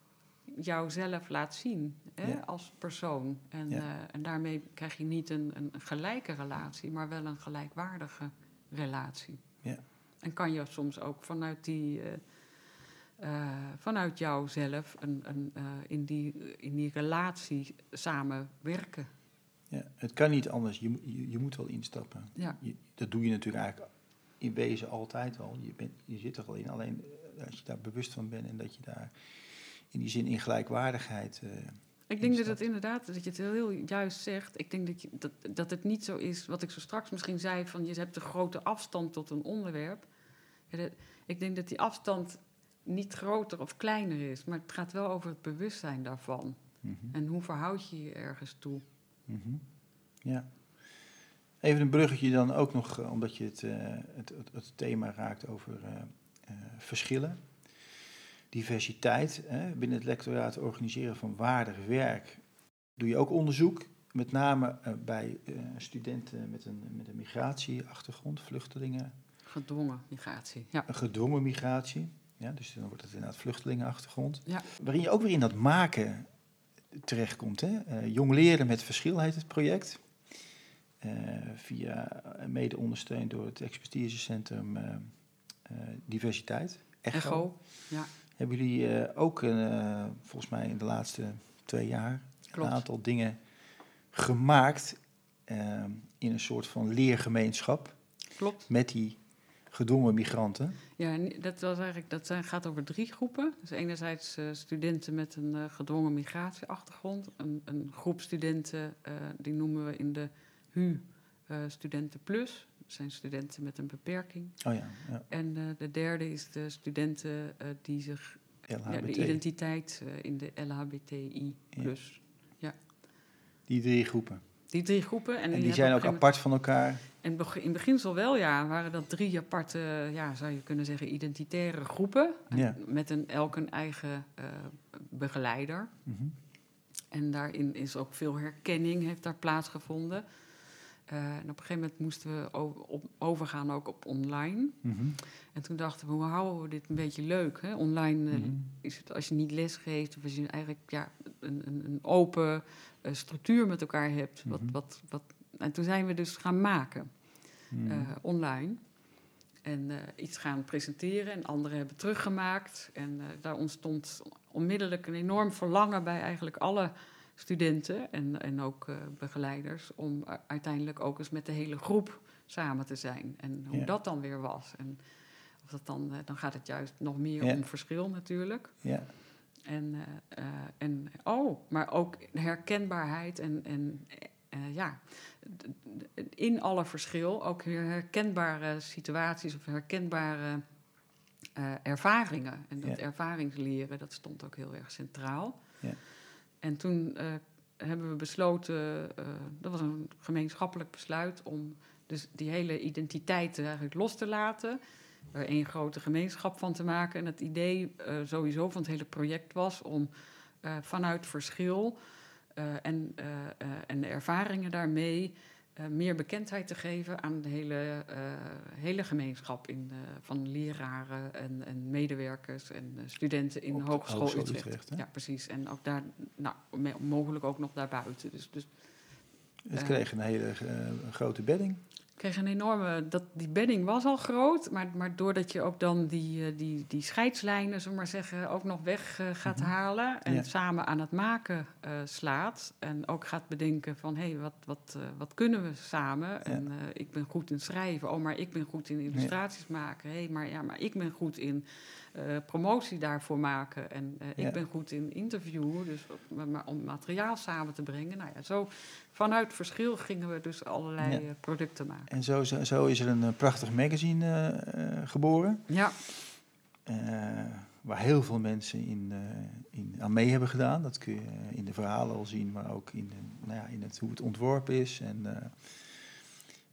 jouzelf laat zien hè, Ja. als persoon. En, Ja. eh, en daarmee krijg je niet een, een gelijke relatie, maar wel een gelijkwaardige relatie. Ja. En kan je soms ook vanuit die. eh, eh, vanuit jouzelf een, een, in, die, in die relatie samenwerken. Ja, het kan niet anders. Je, moet- je, je moet wel instappen. Ja. Je, dat doe je natuurlijk eigenlijk in wezen altijd al. Je, bent, je zit er al in. Alleen eh, als je daar bewust van bent en dat je daar in die zin in gelijkwaardigheid. eh, Ik denk dat het inderdaad, dat je het heel juist zegt. Ik denk dat, je, dat, dat het niet zo is, wat ik zo straks misschien zei, van je hebt een grote afstand tot een onderwerp. Ja, dat- ik denk dat die afstand niet groter of kleiner is, maar het gaat wel over het bewustzijn daarvan. mhm, En hoe verhoud je je ergens toe? mhm. Ja. Even een bruggetje dan ook nog, eh, omdat je het, eh, het, het, het thema raakt over eh, eh, verschillen. Diversiteit. Hè, binnen het lectoraat organiseren van waardig werk. Doe je ook onderzoek, met name eh, bij eh, studenten met een, met een migratieachtergrond, vluchtelingen, Gedwongen migratie. Ja, een gedwongen migratie. Ja, dus dan wordt het inderdaad vluchtelingenachtergrond. Ja. Waarin je ook weer in dat maken terechtkomt. Hè? Eh, jong leren met verschil heet het project. Via, mede ondersteund door het expertisecentrum diversiteit. Echo. echo. Ja, Hebben jullie eh, ook eh, volgens mij in de laatste twee jaar Klopt. een aantal dingen gemaakt eh, in een soort van leergemeenschap klopt. met die gedwongen migranten. Ja, dat, was eigenlijk, dat zijn, gaat over drie groepen. Dus enerzijds studenten met een gedwongen migratieachtergrond. Een, een groep studenten, die noemen we in de HU Studenten Plus. Zijn studenten met een beperking. Oh ja, ja. En eh, de derde is de studenten eh, die zich ja, de identiteit eh, in de LHBTI plus. Die drie groepen. Die drie groepen. En, En die zijn ook apart van elkaar. En in beginsel wel, ja, waren dat drie aparte, ja, zou je kunnen zeggen, identitaire groepen. Ja. Met een, elk een eigen begeleider. Mhm. En daarin is ook veel herkenning, heeft daar plaatsgevonden. Eh, en op een gegeven moment moesten we op, overgaan ook op online. Mhm. En toen dachten we, hoe houden we dit een beetje leuk? Hè? Online eh, Mhm. is het als je niet les geeft, of als je eigenlijk ja, een, een, open eh, structuur met elkaar hebt. Wat, Mhm. wat, wat, en toen zijn we dus gaan maken online. En iets gaan presenteren en anderen hebben teruggemaakt. En daar ontstond onmiddellijk een enorm verlangen bij eigenlijk alle studenten en, en ook eh, begeleiders om uiteindelijk ook eens met de hele groep samen te zijn. En hoe Ja. dat dan weer was. En of dat dan, eh, dan gaat het juist nog meer Ja. om verschil natuurlijk. Ja. En, eh, en oh, maar ook herkenbaarheid en, en ja, in alle verschil ook weer herkenbare situaties of herkenbare ervaringen. En dat Ja. ervaringsleren, dat stond ook heel erg centraal. Ja. En toen eh, hebben we besloten, eh, dat was een gemeenschappelijk besluit, om dus die hele identiteit eigenlijk los te laten. Er één grote gemeenschap van te maken. En het idee eh, sowieso van het hele project was om vanuit verschil en, en de ervaringen daarmee eh, meer bekendheid te geven aan de hele, eh, hele gemeenschap in, eh, van leraren en, en medewerkers en studenten in de Hogeschool Hogeschool Utrecht. Ja, precies. En ook daar, nou, mogelijk ook nog daarbuiten. Dus, dus Het kreeg een hele grote bedding. Ik kreeg een enorme. Dat, die bedding was al groot, maar, maar doordat je ook dan die, eh, die, die scheidslijnen, zullen maar zeggen, ook nog weg eh, gaat Mhm. halen. En Ja. samen aan het maken eh, slaat. En ook gaat bedenken van hé, hey, wat, wat, wat kunnen we samen? En ik ben goed in schrijven. Oh, maar ik ben goed in illustraties maken. Hé, hey, maar, ja, maar ik ben goed in eh, promotie daarvoor maken. En eh, Ja. ik ben goed in interviewen. Dus maar, om materiaal samen te brengen. Nou ja, zo vanuit verschil gingen we dus allerlei Ja. eh, producten maken. En zo, zo, zo is er een prachtig magazine geboren. Ja, waar heel veel mensen in, in, aan mee hebben gedaan. Dat kun je in de verhalen al zien, maar ook in, de, nou ja, in het, hoe het ontworpen is. En,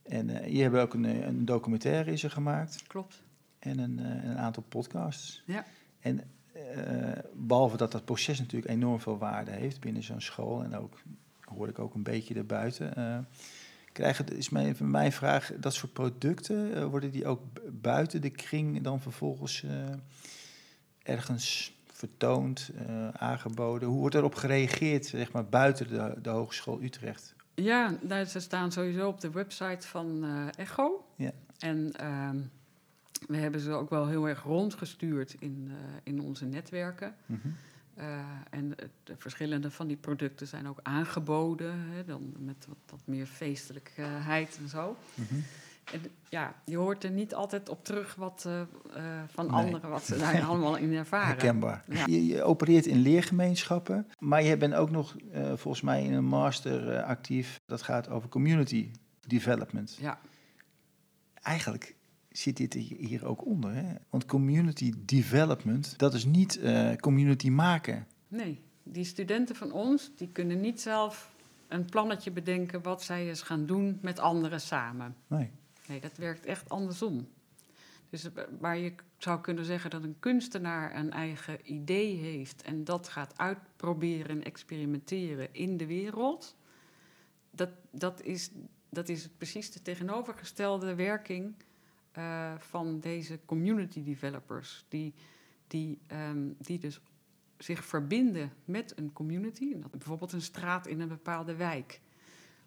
en je hebt ook een, een documentaire is er gemaakt klopt. En een, eh, een aantal podcasts. Ja. En eh, behalve dat dat proces natuurlijk enorm veel waarde heeft binnen zo'n school en ook hoorde ik ook een beetje erbuiten. eh krijgen, is mijn, mijn vraag, dat soort producten, worden die ook bu- buiten de kring dan vervolgens ergens vertoond, aangeboden? Hoe wordt erop gereageerd, zeg maar, buiten de, de Hogeschool Utrecht? Ja, ze staan sowieso op de website van Echo. Ja. En ehm, we hebben ze ook wel heel erg rondgestuurd in, eh, in onze netwerken. Mhm. Eh, en de verschillende van die producten zijn ook aangeboden, hè, dan met wat, wat meer feestelijkheid en zo. Mhm. En ja, je hoort er niet altijd op terug wat, eh, van Nee. anderen, wat ze daar allemaal in ervaren. Herkenbaar. Ja. Je, je opereert in leergemeenschappen, maar je bent ook nog volgens mij in een master actief. Dat gaat over community development. Ja, Eigenlijk zit dit hier ook onder. Hè? Want community development, dat is niet eh, community maken. nee. Die studenten van ons, die kunnen niet zelf een plannetje bedenken wat zij eens gaan doen met anderen samen. Nee. Nee, dat werkt echt andersom. Dus eh, waar je zou kunnen zeggen dat een kunstenaar een eigen idee heeft en dat gaat uitproberen en experimenteren in de wereld, dat, dat, is, dat is precies de tegenovergestelde werking eh, van deze community developers, die, die, ehm, die dus zich verbinden met een community, en dat bijvoorbeeld een straat in een bepaalde wijk.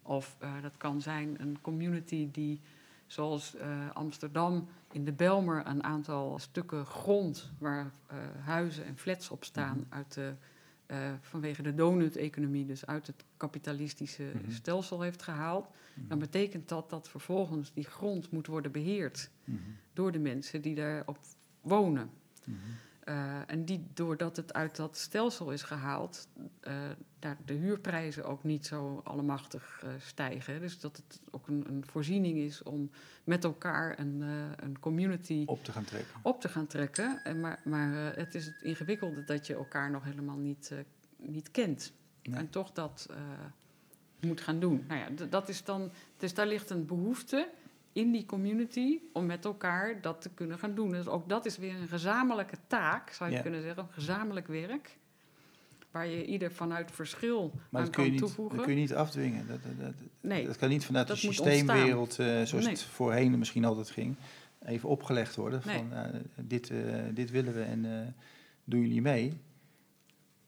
Of eh, dat kan zijn een community die zoals eh, Amsterdam in de Belmer een aantal stukken grond waar huizen en flats op staan Mhm. uit de, eh, vanwege de donut-economie, dus uit het kapitalistische Mhm. stelsel heeft gehaald, dan betekent dat dat vervolgens die grond moet worden beheerd Mhm. door de mensen die daarop wonen. Uh, en die, doordat het uit dat stelsel is gehaald, uh, daar de huurprijzen ook niet zo allemachtig uh, stijgen. Dus dat het ook een, een, voorziening is om met elkaar een, een community op te gaan trekken. Op te gaan trekken. En maar maar het is het ingewikkelde dat je elkaar nog helemaal niet, niet kent. Nee. En toch dat moet gaan doen. Nou ja, dat is dan, dus daar ligt een behoefte in die community om met elkaar dat te kunnen gaan doen. Dus ook dat is weer een gezamenlijke taak, zou je kunnen zeggen, een gezamenlijk werk. Waar je ieder vanuit verschil maar aan kan toevoegen. Dat kun je niet afdwingen. Dat, dat, dat, nee, dat kan niet vanuit de systeemwereld, uh, zoals het voorheen misschien altijd ging, even opgelegd worden. Van uh, dit, uh, dit willen we en doen jullie mee.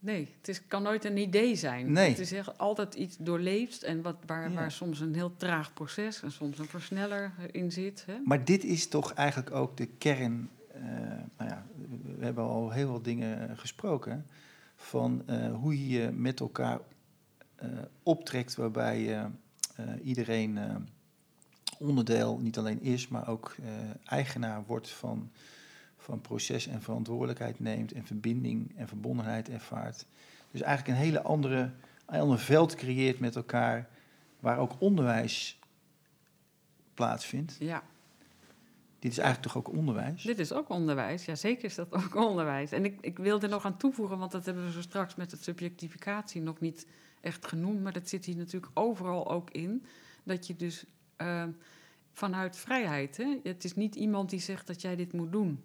Nee, het is, kan nooit een idee zijn. Nee. Het is echt altijd iets doorleefd en wat, waar, waar soms een heel traag proces en soms een versneller in zit. Hè? Maar dit is toch eigenlijk ook de kern. Uh, nou ja, we hebben al heel veel dingen gesproken. Van uh, hoe je met elkaar uh, optrekt, waarbij iedereen onderdeel niet alleen is, maar ook eigenaar wordt van van proces en verantwoordelijkheid neemt en verbinding en verbondenheid ervaart. Dus eigenlijk een hele andere, een ander veld creëert met elkaar, waar ook onderwijs plaatsvindt. Ja. Dit is eigenlijk toch ook onderwijs? Dit is ook onderwijs, ja zeker is dat ook onderwijs. En ik, ik wil er nog aan toevoegen, want dat hebben we zo straks met het subjectificatie nog niet echt genoemd, maar dat zit hier natuurlijk overal ook in, dat je dus uh, vanuit vrijheid, hè, het is niet iemand die zegt dat jij dit moet doen.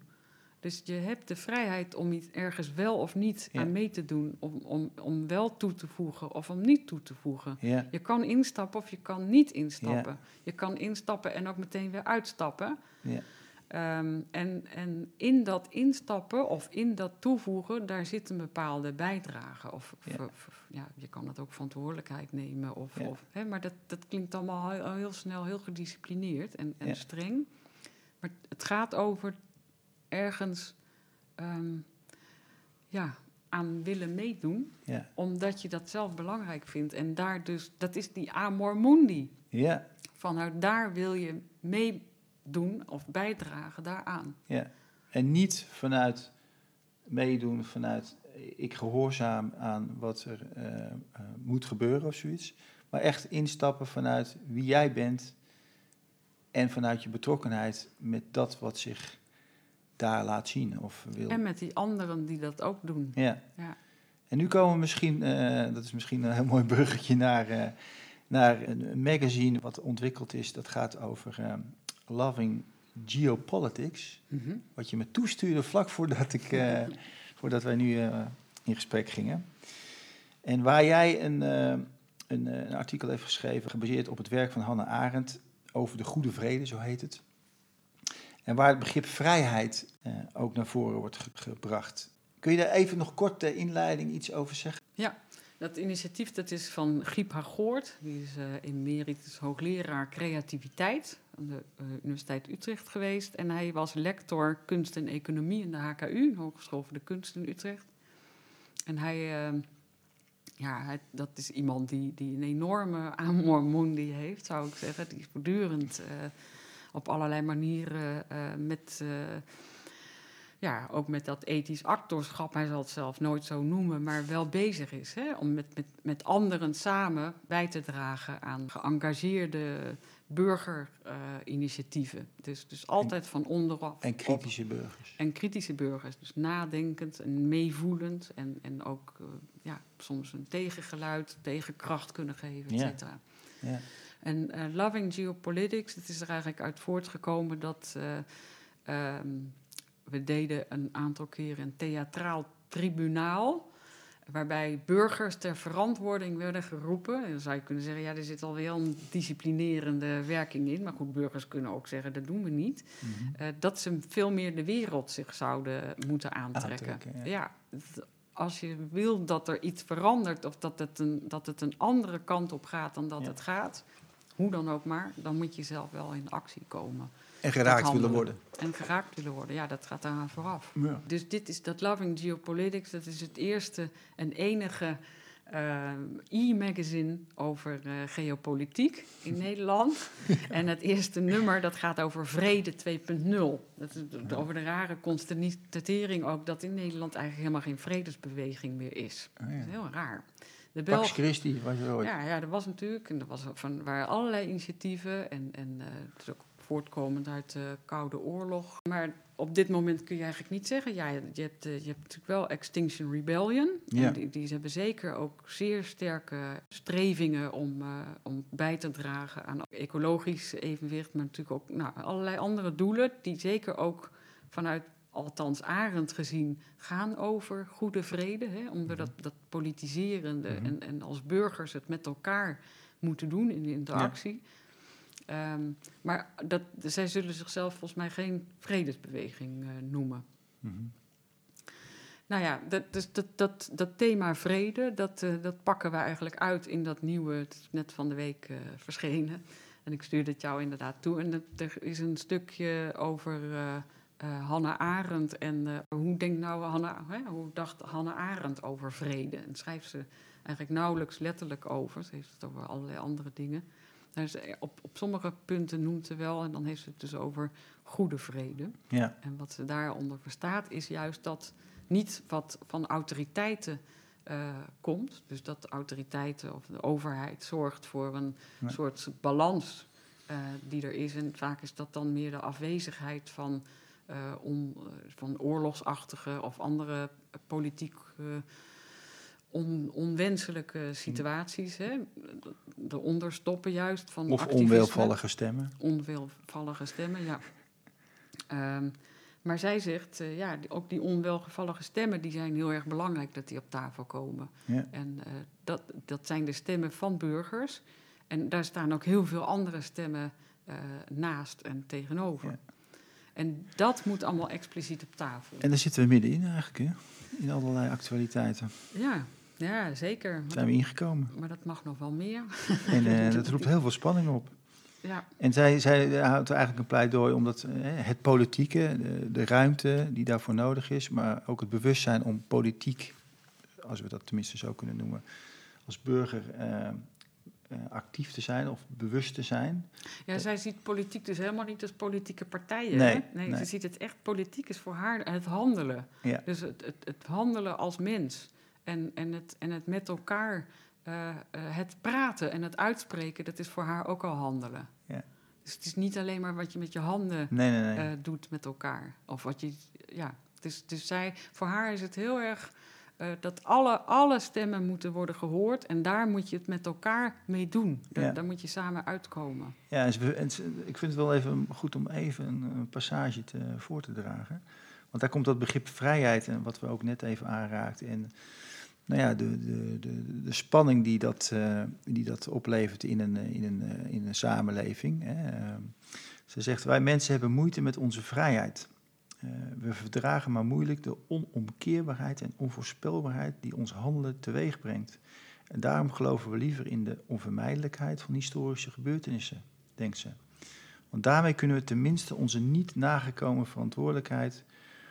Dus je hebt de vrijheid om iets ergens wel of niet aan mee te doen. Om, om, om wel toe te voegen of om niet toe te voegen. Ja. Je kan instappen of je kan niet instappen. Je kan instappen en ook meteen weer uitstappen. Um, en, en in dat instappen of in dat toevoegen, daar zit een bepaalde bijdrage. Of, ja. je kan het ook verantwoordelijkheid nemen. Of, of, hè, maar dat, dat klinkt allemaal heel, heel snel heel gedisciplineerd en, en streng. Maar het gaat over ergens ehm, ja, aan willen meedoen, ja. omdat je dat zelf belangrijk vindt. En daar dus, dat is die amor mundi. Ja. Vanuit daar wil je meedoen of bijdragen daaraan. Ja. En niet vanuit meedoen, vanuit ik gehoorzaam aan wat er uh, uh, moet gebeuren of zoiets. Maar echt instappen vanuit wie jij bent en vanuit je betrokkenheid met dat wat zich daar laat zien. Of wil. En met die anderen die dat ook doen. Ja. ja. En nu komen we misschien, uh, dat is misschien een heel mooi bruggetje naar, uh, naar een magazine wat ontwikkeld is. Dat gaat over uh, Loving Geopolitics. Mm -hmm. Wat je me toestuurde vlak voordat, ik, voordat wij nu in gesprek gingen. En waar jij een, een, een artikel heeft geschreven, gebaseerd op het werk van Hannah Arendt over de goede vrede, zo heet het. En waar het begrip vrijheid uh, ook naar voren wordt ge gebracht. Kun je daar even nog kort de inleiding iets over zeggen? Ja, dat initiatief dat is van Giep Hagoort. Die is uh, emeritus hoogleraar creativiteit aan de uh, Universiteit Utrecht geweest. En hij was lector kunst en economie in de HKU, Hogeschool voor de Kunst in Utrecht. En hij, ja, hij, dat is iemand die, die een enorme amor mundi heeft, zou ik zeggen. Die voortdurend op allerlei manieren uh, met. Uh, ja, ook met dat ethisch actorschap, hij zal het zelf nooit zo noemen, maar wel bezig is. Hè, om met, met, met anderen samen bij te dragen aan geëngageerde burgerinitiatieven. Uh, dus, dus altijd van onderaf. En kritische burgers. En kritische burgers. Dus nadenkend en meevoelend. En, en ook uh, ja, soms een tegengeluid, tegenkracht kunnen geven, et cetera. Ja. ja. En uh, Loving Geopolitics, het is er eigenlijk uit voortgekomen dat uh, um, we deden een aantal keren een theatraal tribunaal. Waarbij burgers ter verantwoording werden geroepen. En dan zou je kunnen zeggen, ja, er zit alweer een disciplinerende werking in. Maar goed, burgers kunnen ook zeggen, dat doen we niet. Mm -hmm. uh, dat ze veel meer de wereld zich zouden moeten aantrekken. aantrekken ja. ja als je wil dat er iets verandert of dat het een, dat het een andere kant op gaat dan dat ja. het gaat, hoe dan ook maar, dan moet je zelf wel in actie komen. En geraakt willen worden. En geraakt willen worden, ja, dat gaat daaraan vooraf. Ja. Dus dit is dat Loving Geopolitics, dat is het eerste en enige eh, e-magazine over uh, geopolitiek in Nederland. en het eerste nummer dat gaat over vrede 2.0. Dat is over de rare constatering ook dat in Nederland eigenlijk helemaal geen vredesbeweging meer is. Oh, ja. Dat is heel raar. De Belg... Pax Christi was er ooit. Ja, ja, er was natuurlijk. En er was van, waren allerlei initiatieven. En, en uh, het is ook voortkomend uit de Koude Oorlog. Maar op dit moment kun je eigenlijk niet zeggen. Ja, je hebt, eh, je hebt natuurlijk wel Extinction Rebellion. Ja. Die, die hebben zeker ook zeer sterke strevingen om, uh, om bij te dragen aan ecologisch evenwicht. Maar natuurlijk ook nou, allerlei andere doelen die zeker ook vanuit althans arend gezien, gaan over goede vrede. Hè, onder dat, dat politiserende mhm. en, en als burgers het met elkaar moeten doen in de interactie. Ehm, maar dat, zij zullen zichzelf volgens mij geen vredesbeweging uh, noemen. Mhm. Nou ja, dat, dus dat, dat, dat thema vrede, dat, uh, dat pakken we eigenlijk uit in dat nieuwe, het is net van de week uh, verschenen. En ik stuurde het jou inderdaad toe. En er is een stukje over uh, Hannah Arendt en hoe denkt nou Hannah, hè, hoe dacht Hannah Arendt over vrede? En schrijft ze eigenlijk nauwelijks letterlijk over. Ze heeft het over allerlei andere dingen. Dus op, op sommige punten noemt ze wel, en dan heeft ze het dus over goede vrede. Ja. En wat ze daaronder verstaat, is juist dat niet wat van autoriteiten uh, komt. Dus dat de autoriteiten of de overheid zorgt voor een soort balans uh, die er is. En vaak is dat dan meer de afwezigheid van, on, van oorlogsachtige of andere politiek on, onwenselijke situaties. Hè? Eronder stoppen juist van Of onwelvallige stemmen. Onwelvallige stemmen, ja. Um, maar zij zegt, uh, ja, ook die onwelgevallige stemmen... die zijn heel erg belangrijk dat die op tafel komen. Ja. En uh, dat, dat zijn de stemmen van burgers. En daar staan ook heel veel andere stemmen uh, naast en tegenover. Ja. En dat moet allemaal expliciet op tafel. En daar zitten we middenin eigenlijk, hè? In allerlei actualiteiten. Ja, ja, zeker. Zijn we ingekomen. Maar dat mag nog wel meer. En uh, dat roept heel veel spanning op. Ja. En zij, zij houdt eigenlijk een pleidooi omdat uh, het politieke, de, de, ruimte die daarvoor nodig is, maar ook het bewustzijn om politiek, als we dat tenminste zo kunnen noemen, als burger actief te zijn of bewust te zijn. Ja, zij ziet politiek dus helemaal niet als politieke partijen. Nee, nee, nee, ze ziet het echt politiek is voor haar het handelen. Ja. Dus het, het, het handelen als mens. En, en, het, en het met elkaar, uh, uh, het praten en het uitspreken, dat is voor haar ook al handelen. Ja. Dus het is niet alleen maar wat je met je handen nee. Uh, doet met elkaar. Of wat je, ja. Dus, dus zij, voor haar is het heel erg dat alle, alle stemmen moeten worden gehoord. En daar moet je het met elkaar mee doen. Daar, ja. daar moet je samen uitkomen. Ja, en, en, ik vind het wel even goed om even een, een passage te, voor te dragen. Want daar komt dat begrip vrijheid en wat we ook net even aanraakten. En nou ja, de, de, de, de spanning die dat, uh, die dat oplevert in een, in een, in een samenleving. Hè. Uh, ze zegt, wij mensen hebben moeite met onze vrijheid. We verdragen maar moeilijk de onomkeerbaarheid en onvoorspelbaarheid die ons handelen teweeg brengt. En daarom geloven we liever in de onvermijdelijkheid van historische gebeurtenissen, denkt ze. Want daarmee kunnen we tenminste onze niet nagekomen verantwoordelijkheid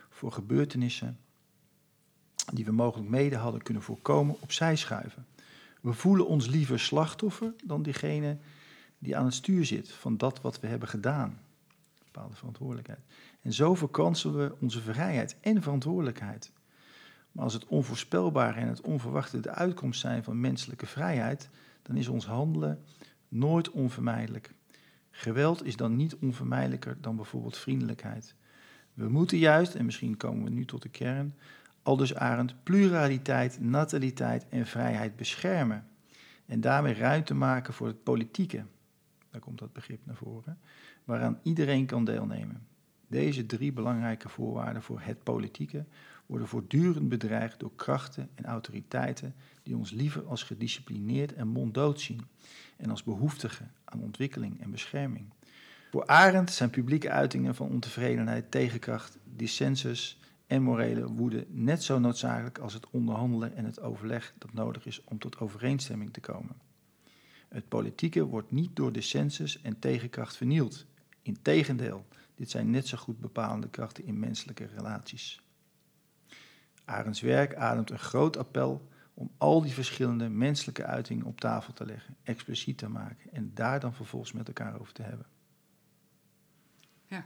voor gebeurtenissen die we mogelijk mede hadden kunnen voorkomen, opzij schuiven. We voelen ons liever slachtoffer dan diegene die aan het stuur zit van dat wat we hebben gedaan. Bepaalde verantwoordelijkheid. En zo verkansen we onze vrijheid en verantwoordelijkheid. Maar als het onvoorspelbare en het onverwachte de uitkomst zijn van menselijke vrijheid, dan is ons handelen nooit onvermijdelijk. Geweld is dan niet onvermijdelijker dan bijvoorbeeld vriendelijkheid. We moeten juist, en misschien komen we nu tot de kern, aldus Arend, pluraliteit, nataliteit en vrijheid beschermen. En daarmee ruimte maken voor het politieke. Daar komt dat begrip naar voren. Waaraan iedereen kan deelnemen. Deze drie belangrijke voorwaarden voor het politieke worden voortdurend bedreigd door krachten en autoriteiten die ons liever als gedisciplineerd en monddood zien en als behoeftigen aan ontwikkeling en bescherming. Voor Arendt zijn publieke uitingen van ontevredenheid, tegenkracht, dissensus en morele woede net zo noodzakelijk als het onderhandelen en het overleg dat nodig is om tot overeenstemming te komen. Het politieke wordt niet door dissensus en tegenkracht vernield. Integendeel, dit zijn net zo goed bepalende krachten in menselijke relaties. Arends werk ademt een groot appel om al die verschillende menselijke uitingen op tafel te leggen, expliciet te maken en daar dan vervolgens met elkaar over te hebben. Ja,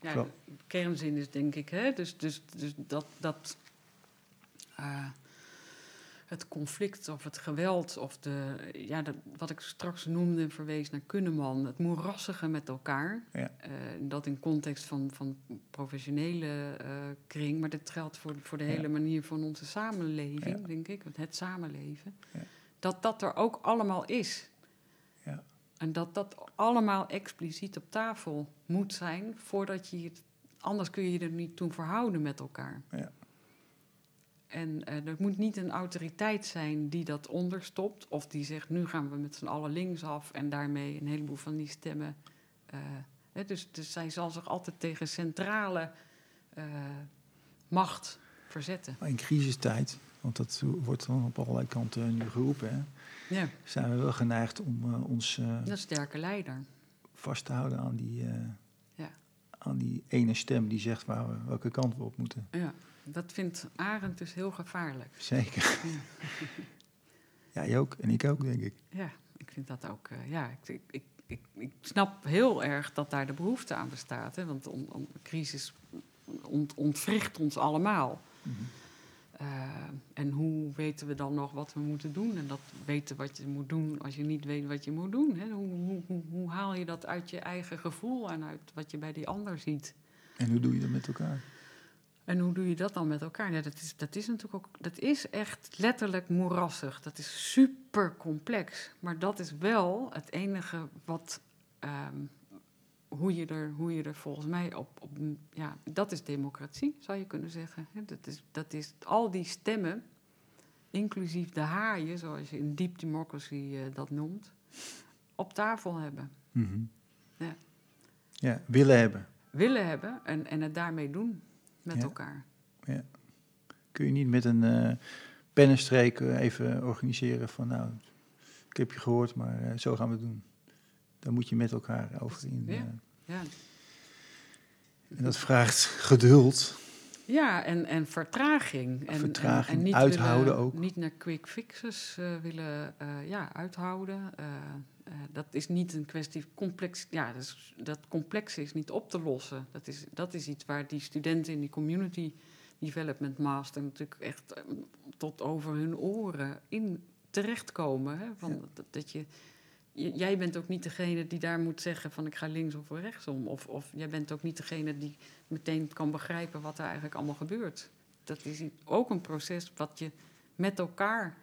de kernzin is denk ik, hè? Dus, dus, dus dat, dat eh, het conflict of het geweld of de, ja, dat, wat ik straks noemde en verwees naar Kunneman, het moerassige met elkaar. Ja. Eh, dat in context van, van professionele eh, kring, maar dit geldt voor, voor de Ja. hele manier van onze samenleving, Ja. denk ik, het samenleven. Ja. Dat dat er ook allemaal is. Ja. En dat dat allemaal expliciet op tafel moet zijn, voordat je het. Anders kun je je er niet toe verhouden met elkaar. Ja. En eh er moet niet een autoriteit zijn die dat onderstopt, of die zegt: nu gaan we met z'n allen linksaf en daarmee een heleboel van die stemmen. eh, hè, dus, dus zij zal zich altijd tegen centrale eh, macht verzetten. Maar in crisistijd, want dat wordt dan op allerlei kanten nu geroepen, hè, Ja, zijn we wel geneigd om ons een sterke leider. vast te houden aan die, Ja. aan die ene stem die zegt waar we, welke kant we op moeten. Ja, dat vindt Arend dus heel gevaarlijk. Zeker. Ja, jij ook. En ik ook, denk ik. Ja, ik vind dat ook. eh, ja, ik, ik, ik, ik, snap heel erg dat daar de behoefte aan bestaat. Hè, want on, crisis ont, ontwricht ons allemaal. Eh, en hoe weten we dan nog wat we moeten doen? En dat weten wat je moet doen als je niet weet wat je moet doen. Hè? Hoe, hoe, hoe, hoe haal je dat uit je eigen gevoel en uit wat je bij die ander ziet? En hoe doe je dat met elkaar? En hoe doe je dat dan met elkaar? Ja, dat, is, dat is natuurlijk ook, dat is echt letterlijk moerassig. Dat is super complex. Maar dat is wel het enige wat, ehm, hoe, je er, hoe je er volgens mij op, op, ja, dat is democratie, zou je kunnen zeggen. Dat is, dat is al die stemmen, inclusief de haaien, zoals je in deep democracy eh, dat noemt, op tafel hebben. Mhm. Ja. Ja, willen hebben. Willen hebben en, en het daarmee doen met Ja. elkaar. Kun je niet met een eh pennenstreek eh, even organiseren van nou, ik heb je gehoord, maar eh, zo gaan we het doen. Daar moet je met elkaar over in. Ja. Ja. en dat vraagt geduld. Ja, en, en vertraging. En, Vertraging, en, en niet uithouden willen, ook. Niet naar quick fixes eh, willen eh, ja, uithouden. Eh, dat is niet een kwestie complex. Ja, dat, is, dat complexe is niet op te lossen. Dat is, dat is iets waar die studenten in die community development master natuurlijk echt tot over hun oren in terechtkomen. Hè? Van, Ja. dat, dat je, jij bent ook niet degene die daar moet zeggen van ik ga links of rechtsom. Of, of jij bent ook niet degene die meteen kan begrijpen wat er eigenlijk allemaal gebeurt. Dat is ook een proces wat je met elkaar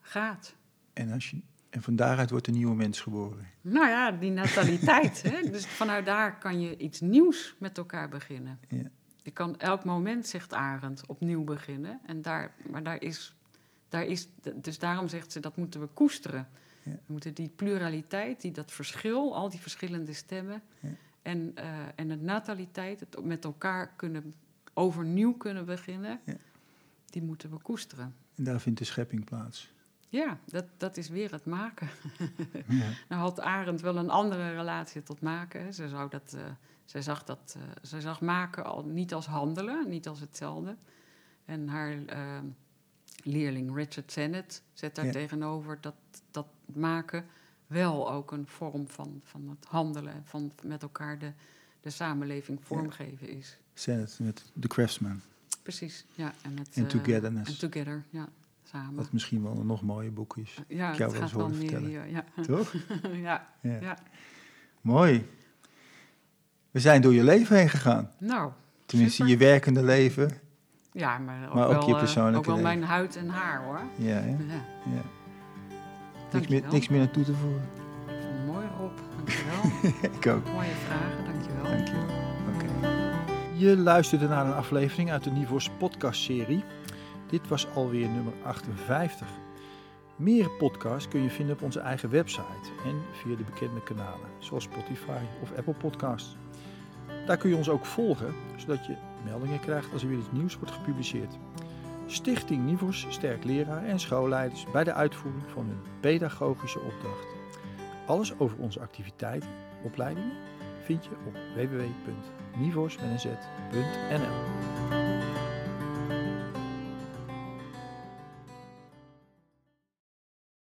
gaat. En, als je, en van daaruit wordt een nieuwe mens geboren. Nou ja, die nataliteit. hè? Dus vanuit daar kan je iets nieuws met elkaar beginnen. Ja. Je kan elk moment, zegt Arend, opnieuw beginnen. En daar, maar daar is, daar is, dus daarom zegt ze dat moeten we koesteren. Ja. We moeten die pluraliteit, die, dat verschil, al die verschillende stemmen. En, eh, en het nataliteit, het met elkaar kunnen, overnieuw kunnen beginnen. Die moeten we koesteren. En daar vindt de schepping plaats. Ja, dat, dat is weer het maken. Ja. Nou had Arend wel een andere relatie tot maken. Ze, zou dat, eh, zij, zag dat, eh, zij zag maken al niet als handelen, niet als hetzelfde. En haar eh, leerling Richard Sennett zet daar Ja. tegenover dat, dat maken wel ook een vorm van, van het handelen, van met elkaar de, de samenleving vormgeven is. Zenith met The Craftsman. Precies, ja. En, met, En eh, Togetherness. En Together, ja, samen. Wat misschien wel een nog mooier boek is. ja, ik jou wel gaat eens horen meer vertellen. hier, ja. Toch? ja, Ja. ja. Mooi. We zijn door je leven heen gegaan. Nou, Tenminste, Super. je werkende leven. Ja, maar ook, Maar ook wel, je eh, persoonlijke ook wel leven. mijn huid en haar hoor. Ja? Ja, ja. Niks, meer, niks meer aan toe te voegen. Mooi Rob, dankjewel. ik ook. Mooie vragen, dankjewel. Dankjewel. Oké. Je luisterde naar een aflevering uit de Nivos podcastserie. Dit was alweer nummer 58. Meer podcasts kun je vinden op onze eigen website en via de bekende kanalen, zoals Spotify of Apple Podcasts. Daar kun je ons ook volgen, zodat je meldingen krijgt als er weer iets nieuws wordt gepubliceerd. Stichting Nivos sterkt leraar en schoolleiders bij de uitvoering van hun pedagogische opdracht. Alles over onze activiteiten, opleidingen vind je op www.nivos.nl.